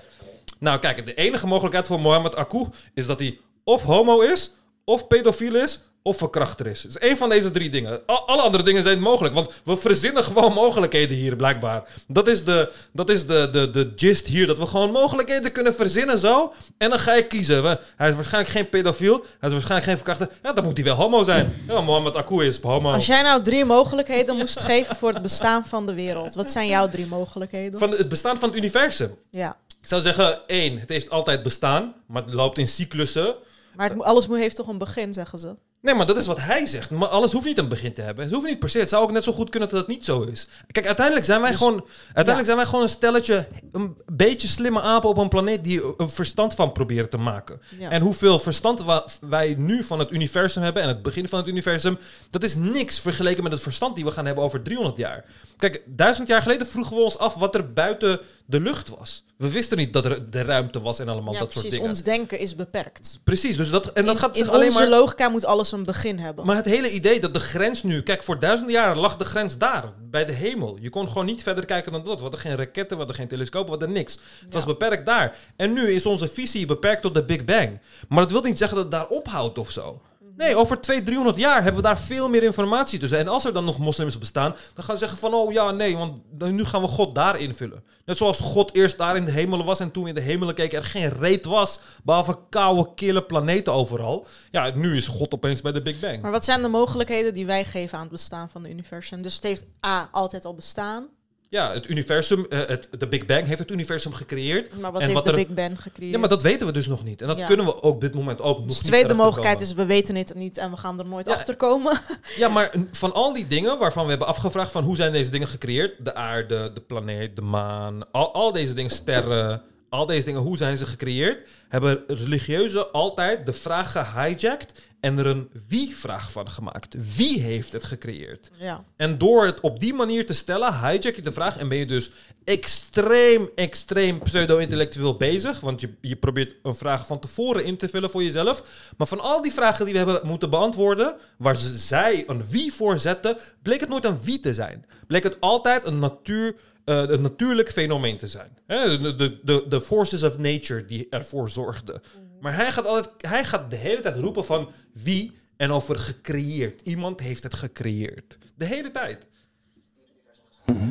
Nou, kijk, de enige mogelijkheid voor Mohammed Akku is dat hij of homo is, of pedofiel is, of verkrachter is. Het is één van deze drie dingen. Al- alle andere dingen zijn mogelijk, want we verzinnen gewoon mogelijkheden hier, blijkbaar. Dat is, de, dat is de, de, de gist hier, dat we gewoon mogelijkheden kunnen verzinnen zo. En dan ga je kiezen. Hij is waarschijnlijk geen pedofiel, hij is waarschijnlijk geen verkrachter. Ja, dan moet hij wel homo zijn. Ja, Mohammed Akku is homo. Als jij nou drie mogelijkheden moest geven voor het bestaan van de wereld, wat zijn jouw drie mogelijkheden? Van het bestaan van het universum. Ja. Ik zou zeggen, één, het heeft altijd bestaan, maar het loopt in cyclussen. Maar het, alles heeft toch een begin, zeggen ze. Nee, maar dat is wat hij zegt. Maar alles hoeft niet een begin te hebben. Het hoeft niet per se. Het zou ook net zo goed kunnen dat het niet zo is. Kijk, uiteindelijk zijn wij, Dus- gewoon, uiteindelijk ja. zijn wij gewoon een stelletje... een beetje slimme apen op een planeet... die een verstand van proberen te maken. Ja. En hoeveel verstand wij nu van het universum hebben... en het begin van het universum... dat is niks vergeleken met het verstand die we gaan hebben over 300 jaar. Kijk, duizend jaar geleden vroegen we ons af... wat er buiten de lucht was. We wisten niet dat er de ruimte was en allemaal ja, dat soort precies. dingen. Ons denken is beperkt. Precies, dus dat, en dat in gaat in zich alleen onze maar... logica moet alles een begin hebben. Maar het hele idee dat de grens nu... Kijk, voor duizenden jaren lag de grens daar, bij de hemel. Je kon gewoon niet verder kijken dan dat. We hadden geen raketten, we hadden geen telescopen, we hadden niks. Het was beperkt daar. En nu is onze visie beperkt tot de Big Bang. Maar dat wil niet zeggen dat het daar ophoudt of zo. Nee, over 200, 300 jaar hebben we daar veel meer informatie tussen. En als er dan nog moslims bestaan, dan gaan ze zeggen van... oh ja, nee, want nu gaan we God daar invullen. Net zoals God eerst daar in de hemelen was... en toen in de hemelen keken er geen reet was... behalve koude, kille planeten overal. Ja, nu is God opeens bij de Big Bang. Maar wat zijn de mogelijkheden die wij geven aan het bestaan van het universum? Dus het heeft A, altijd al bestaan. Ja, het universum, eh, het, de Big Bang heeft het universum gecreëerd. Maar wat En heeft wat de er- Big Bang gecreëerd? Ja, maar dat weten we dus nog niet. En dat Ja. kunnen we op dit moment ook nog dus niet de tweede mogelijkheid is, we weten het niet en we gaan er nooit Ja. achter komen. Ja, maar van al die dingen waarvan we hebben afgevraagd van hoe zijn deze dingen gecreëerd? De aarde, de planeet, de maan, al, al deze dingen, sterren, al deze dingen, hoe zijn ze gecreëerd? Hebben religieuzen altijd de vraag gehijacked en er een wie-vraag van gemaakt. Wie heeft het gecreëerd? ja. En door het op die manier te stellen, hijack je de vraag en ben je dus extreem, extreem pseudo-intellectueel bezig. Want je, je probeert een vraag van tevoren in te vullen voor jezelf. Maar van al die vragen die we hebben moeten beantwoorden, waar ze, zij een wie voor zetten, bleek het nooit een wie te zijn. Bleek het altijd een natuur... eh, een natuurlijk fenomeen te zijn. Hè, De, de, de, de forces of nature die ervoor zorgden. Maar hij gaat, altijd, hij gaat de hele tijd roepen van wie en over gecreëerd. Iemand heeft het gecreëerd. De hele tijd.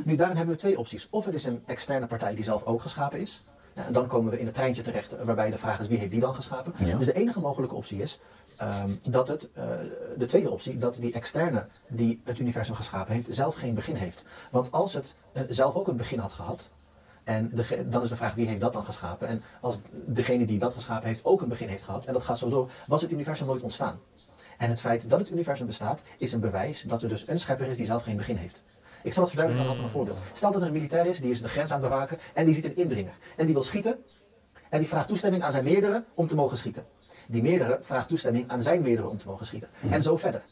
Nu, daarin hebben we twee opties. Of het is een externe partij die zelf ook geschapen is. Ja, En dan komen we in het treintje terecht waarbij de vraag is wie heeft die dan geschapen. Ja. Dus de enige mogelijke optie is ehm, dat het, eh, de tweede optie, dat die externe die het universum geschapen heeft, zelf geen begin heeft. Want als het eh, zelf ook een begin had gehad, en dan is de vraag wie heeft dat dan geschapen? En als degene die dat geschapen heeft ook een begin heeft gehad, en dat gaat zo door, was het universum nooit ontstaan. En het feit dat het universum bestaat, is een bewijs dat er dus een schepper is die zelf geen begin heeft. Ik zal het verduidelijken aan de hand van een voorbeeld. Stel dat er een militair is, die is de grens aan het bewaken en die ziet een indringer. En die wil schieten en die vraagt toestemming aan zijn meerdere om te mogen schieten. Die meerdere vraagt toestemming aan zijn meerdere om te mogen schieten. En zo verder.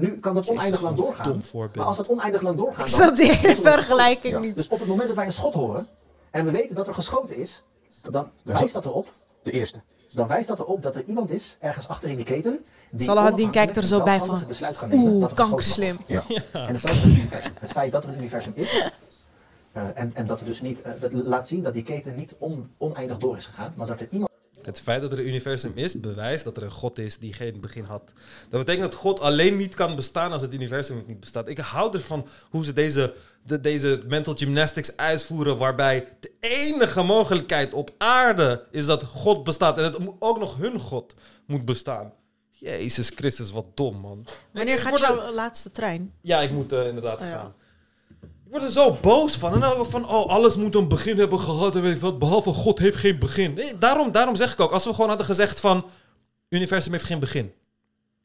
Nu kan dat oneindig lang doorgaan. Maar als dat oneindig lang doorgaat. Ik dan- snap die hele vergelijking Ja. niet. Dus op het moment dat wij een schot horen en we weten dat er geschoten is, dan is wijst dat erop De eerste. dan wijst dat erop dat er iemand is, ergens achter in die keten, die Salahaddin kijkt er zo bij van, het besluit kan nemen Oeh, dat er kankerslim. Ja. En hetzelfde met het universum. Het feit dat er een universum is, eh, en, en dat, er dus niet, eh, dat laat zien dat die keten niet on- oneindig door is gegaan, maar dat er iemand Het feit dat er een universum is, bewijst dat er een God is die geen begin had. Dat betekent dat God alleen niet kan bestaan als het universum niet bestaat. Ik hou ervan hoe ze deze, de, deze mental gymnastics uitvoeren, waarbij de enige mogelijkheid op aarde is dat God bestaat. En het mo- ook nog hun God moet bestaan. Jezus Christus, wat dom, man. Wanneer gaat jouw laatste trein? Ja, ik moet eh, inderdaad Oh, ja. gaan. Ik word er zo boos van. En dan van, oh, alles moet een begin hebben gehad. En weet je wat, behalve God heeft geen begin. Nee, daarom, daarom zeg ik ook, als we gewoon hadden gezegd van... Universum heeft geen begin.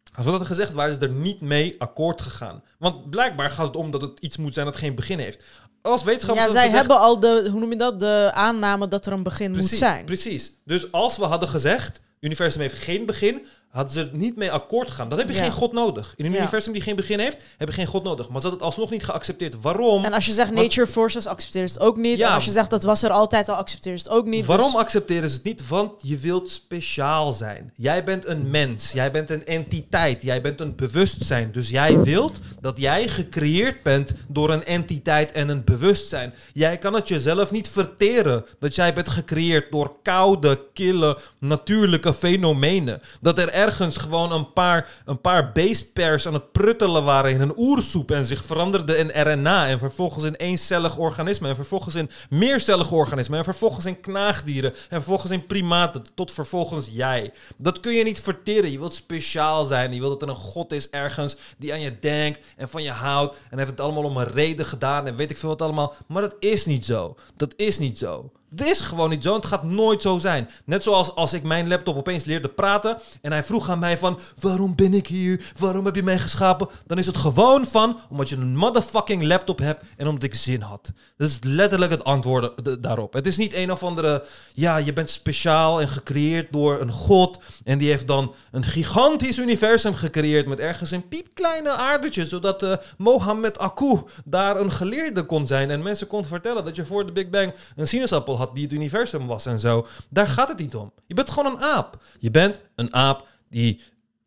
Als we dat hadden gezegd, waren ze er niet mee akkoord gegaan. Want blijkbaar gaat het om dat het iets moet zijn dat geen begin heeft. Als wetenschappers Ja, zij gezegd- hebben al de, hoe noem je dat, de aanname dat er een begin precies, moet zijn. Precies. Dus als we hadden gezegd, universum heeft geen begin, hadden ze er niet mee akkoord gegaan. Dan heb je Ja. geen God nodig. In een Ja. universum die geen begin heeft, heb je geen God nodig. Maar ze hadden het alsnog niet geaccepteerd. Waarom? En als je zegt nature forces, accepteer ze het ook niet. Ja. En als je zegt dat was er altijd al, accepteer ze het ook niet. Waarom Dus- accepteren ze het niet? Want je wilt speciaal zijn. Jij bent een mens. Jij bent een entiteit. Jij bent een bewustzijn. Dus jij wilt dat jij gecreëerd bent door een entiteit en een bewustzijn. Jij kan het jezelf niet verteren dat jij bent gecreëerd door koude, kille, natuurlijke fenomenen. Dat er ergens gewoon een paar, een paar beestpers aan het pruttelen waren in een oersoep en zich veranderde in RNA en vervolgens in eencellig organisme en vervolgens in meercellige organismen en vervolgens in knaagdieren en vervolgens in primaten tot vervolgens jij. Dat kun je niet verteren. Je wilt speciaal zijn. Je wilt dat er een god is ergens die aan je denkt en van je houdt en heeft het allemaal om een reden gedaan en weet ik veel wat allemaal. Maar dat is niet zo. Dat is niet zo. Het is gewoon niet zo. Het gaat nooit zo zijn. Net zoals als ik mijn laptop opeens leerde praten. En hij vroeg aan mij van... Waarom ben ik hier? Waarom heb je mij geschapen? Dan is het gewoon van... Omdat je een motherfucking laptop hebt. En omdat ik zin had. Dat is letterlijk het antwoord daarop. Het is niet een of andere... Ja, je bent speciaal en gecreëerd door een god. En die heeft dan een gigantisch universum gecreëerd. Met ergens een piepkleine aardertje. Zodat eh Mohammed Aku daar een geleerde kon zijn. En mensen kon vertellen dat je voor de Big Bang een sinaasappel had die het universum was en zo. Daar gaat het niet om. Je bent gewoon een aap. Je bent een aap die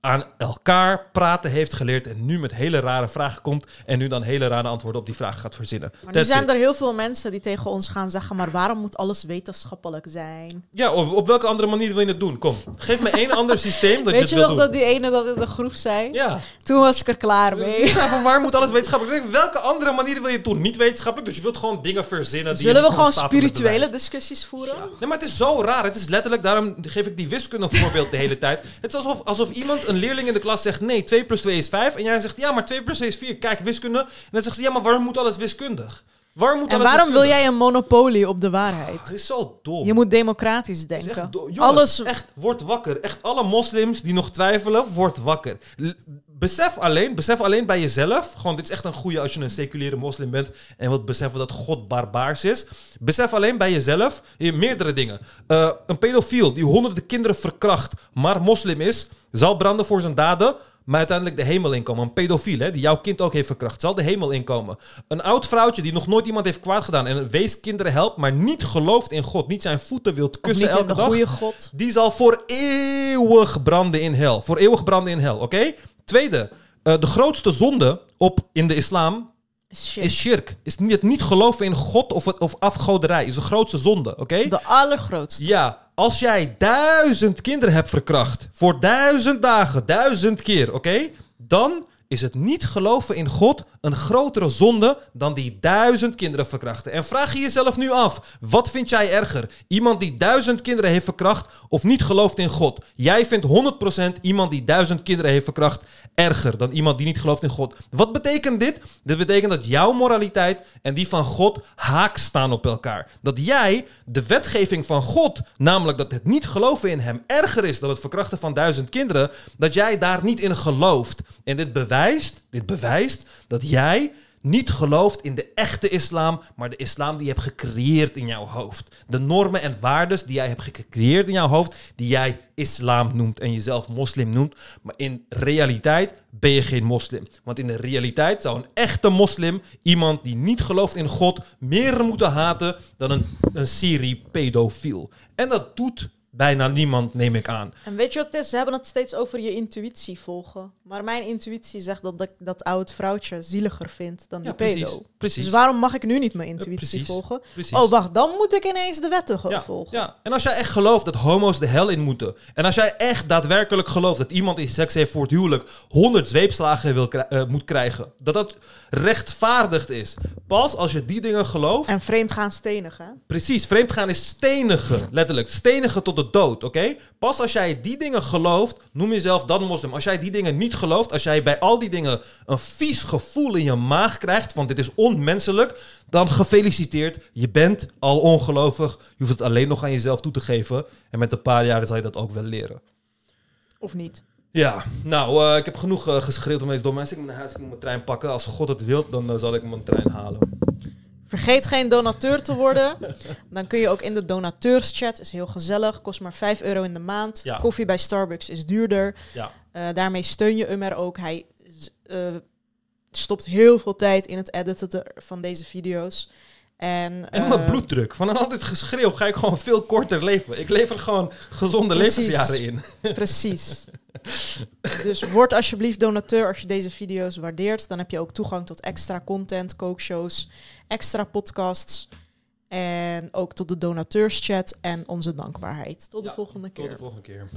aan elkaar praten heeft geleerd en nu met hele rare vragen komt en nu dan hele rare antwoorden op die vragen gaat verzinnen. Maar nu That's zijn it. er heel veel mensen die tegen ons gaan zeggen... maar waarom moet alles wetenschappelijk zijn? Ja, op, op welke andere manier wil je het doen? Kom, geef me één ander systeem dat je Weet het je wil nog doen. dat die ene dat in de groep zei? Ja. Toen was ik er klaar Ik mee. zei van waar moet alles wetenschappelijk? Ik denk, welke andere manier wil je het doen? Niet wetenschappelijk, dus je wilt gewoon dingen verzinnen. die Zullen we gewoon spirituele discussies voeren? Nee, maar het is zo raar. Het is letterlijk, daarom geef ik die wiskunde voorbeeld de hele tijd. Het is alsof, alsof iemand, een leerling in de klas zegt, nee, 2 plus 2 is 5. En jij zegt, ja, maar 2 plus 2 is 4. Kijk, wiskunde. En dan zegt ze, ja, maar waarom moet alles wiskundig? Waarom moet En waarom wil jij een monopolie op de waarheid? Het is zo dom. Je moet democratisch denken. echt do- Jongens, Alles echt, word wakker. Echt alle moslims die nog twijfelen, word wakker. L- besef alleen, besef alleen bij jezelf. Gewoon, dit is echt een goede als je een seculiere moslim bent en wilt beseffen dat God barbaars is. Besef alleen bij jezelf eh, meerdere dingen. Eh, een pedofiel die honderden kinderen verkracht, maar moslim is, zal branden voor zijn daden. Maar uiteindelijk de hemel inkomen. Een pedofiel, hè, die jouw kind ook heeft verkracht, zal de hemel inkomen. Een oud vrouwtje die nog nooit iemand heeft kwaad gedaan en weeskinderen helpt, maar niet gelooft in God, niet zijn voeten wilt kussen elke dag. goede God. Die zal voor eeuwig branden in hel. Voor eeuwig branden in hel, oké? Tweede, eh, de grootste zonde op, in de islam Is shirk. Is niet, het niet geloven in God of, het, of afgoderij. Is de grootste zonde, oké? De allergrootste. Ja, als jij duizend kinderen hebt verkracht voor duizend dagen, duizend keer, oké? Dan is het niet geloven in God een grotere zonde dan die duizend kinderen verkrachten. En vraag je jezelf nu af, wat vind jij erger? Iemand die duizend kinderen heeft verkracht of niet gelooft in God? Jij vindt 100% iemand die duizend kinderen heeft verkracht erger dan iemand die niet gelooft in God. Wat betekent dit? Dit betekent dat jouw moraliteit en die van God haak staan op elkaar. Dat jij de wetgeving van God, namelijk dat het niet geloven in hem erger is dan het verkrachten van duizend kinderen, dat jij daar niet in gelooft. En dit bewijst, dit bewijst dat jij niet gelooft in de echte islam, maar de islam die je hebt gecreëerd in jouw hoofd. De normen en waarden die jij hebt gecreëerd in jouw hoofd, die jij islam noemt en jezelf moslim noemt. Maar in realiteit ben je geen moslim. Want in de realiteit zou een echte moslim, iemand die niet gelooft in God, meer moeten haten dan een, een Syrië-pedofiel. En dat doet bijna niemand, neem ik aan. En weet je wat het is? Ze hebben het steeds over je intuïtie volgen. Maar mijn intuïtie zegt dat ik dat oud vrouwtje zieliger vind dan die Ja, precies. pedo. precies. Dus waarom mag ik nu niet mijn intuïtie precies. volgen? Oh, wacht, dan moet ik ineens de wetten gaan Ja, volgen. ja, en als jij echt gelooft dat homo's de hel in moeten. En als jij echt daadwerkelijk gelooft dat iemand die seks heeft voor het huwelijk 100 zweepslagen wil eh, moet krijgen. Dat dat rechtvaardigd is. Pas als je die dingen gelooft. En vreemd gaan stenigen. Precies, vreemdgaan is stenigen. Letterlijk, stenigen tot de dood, oké? Pas als jij die dingen gelooft, noem jezelf dan moslim. Als jij die dingen niet gelooft, als jij bij al die dingen een vies gevoel in je maag krijgt, van dit is onmenselijk, dan gefeliciteerd. Je bent al ongelovig. Je hoeft het alleen nog aan jezelf toe te geven. En met een paar jaren zal je dat ook wel leren. Of niet? Ja, nou, eh, ik heb genoeg eh, geschreeuwd om deze door mensen. Ik moet naar huis, ik moet mijn trein pakken. Als God het wil, dan eh, zal ik mijn trein halen. Vergeet geen donateur te worden. Dan kun je ook in de donateurschat. Is heel gezellig. Kost maar 5 euro in de maand. Ja. Koffie bij Starbucks is duurder. Ja. Eh, daarmee steun je Ummer ook. Hij eh, stopt heel veel tijd in het editen te- van deze video's. En, En mijn eh, bloeddruk. Van al dit geschreeuw ga ik gewoon veel korter leven. Ik lever gewoon gezonde Precies. levensjaren in. Precies. dus word alsjeblieft donateur als je deze video's waardeert. Dan heb je ook toegang tot extra content, kookshows, extra podcasts. En ook tot de donateurschat en onze dankbaarheid. Tot de Ja, volgende keer. Tot de volgende keer.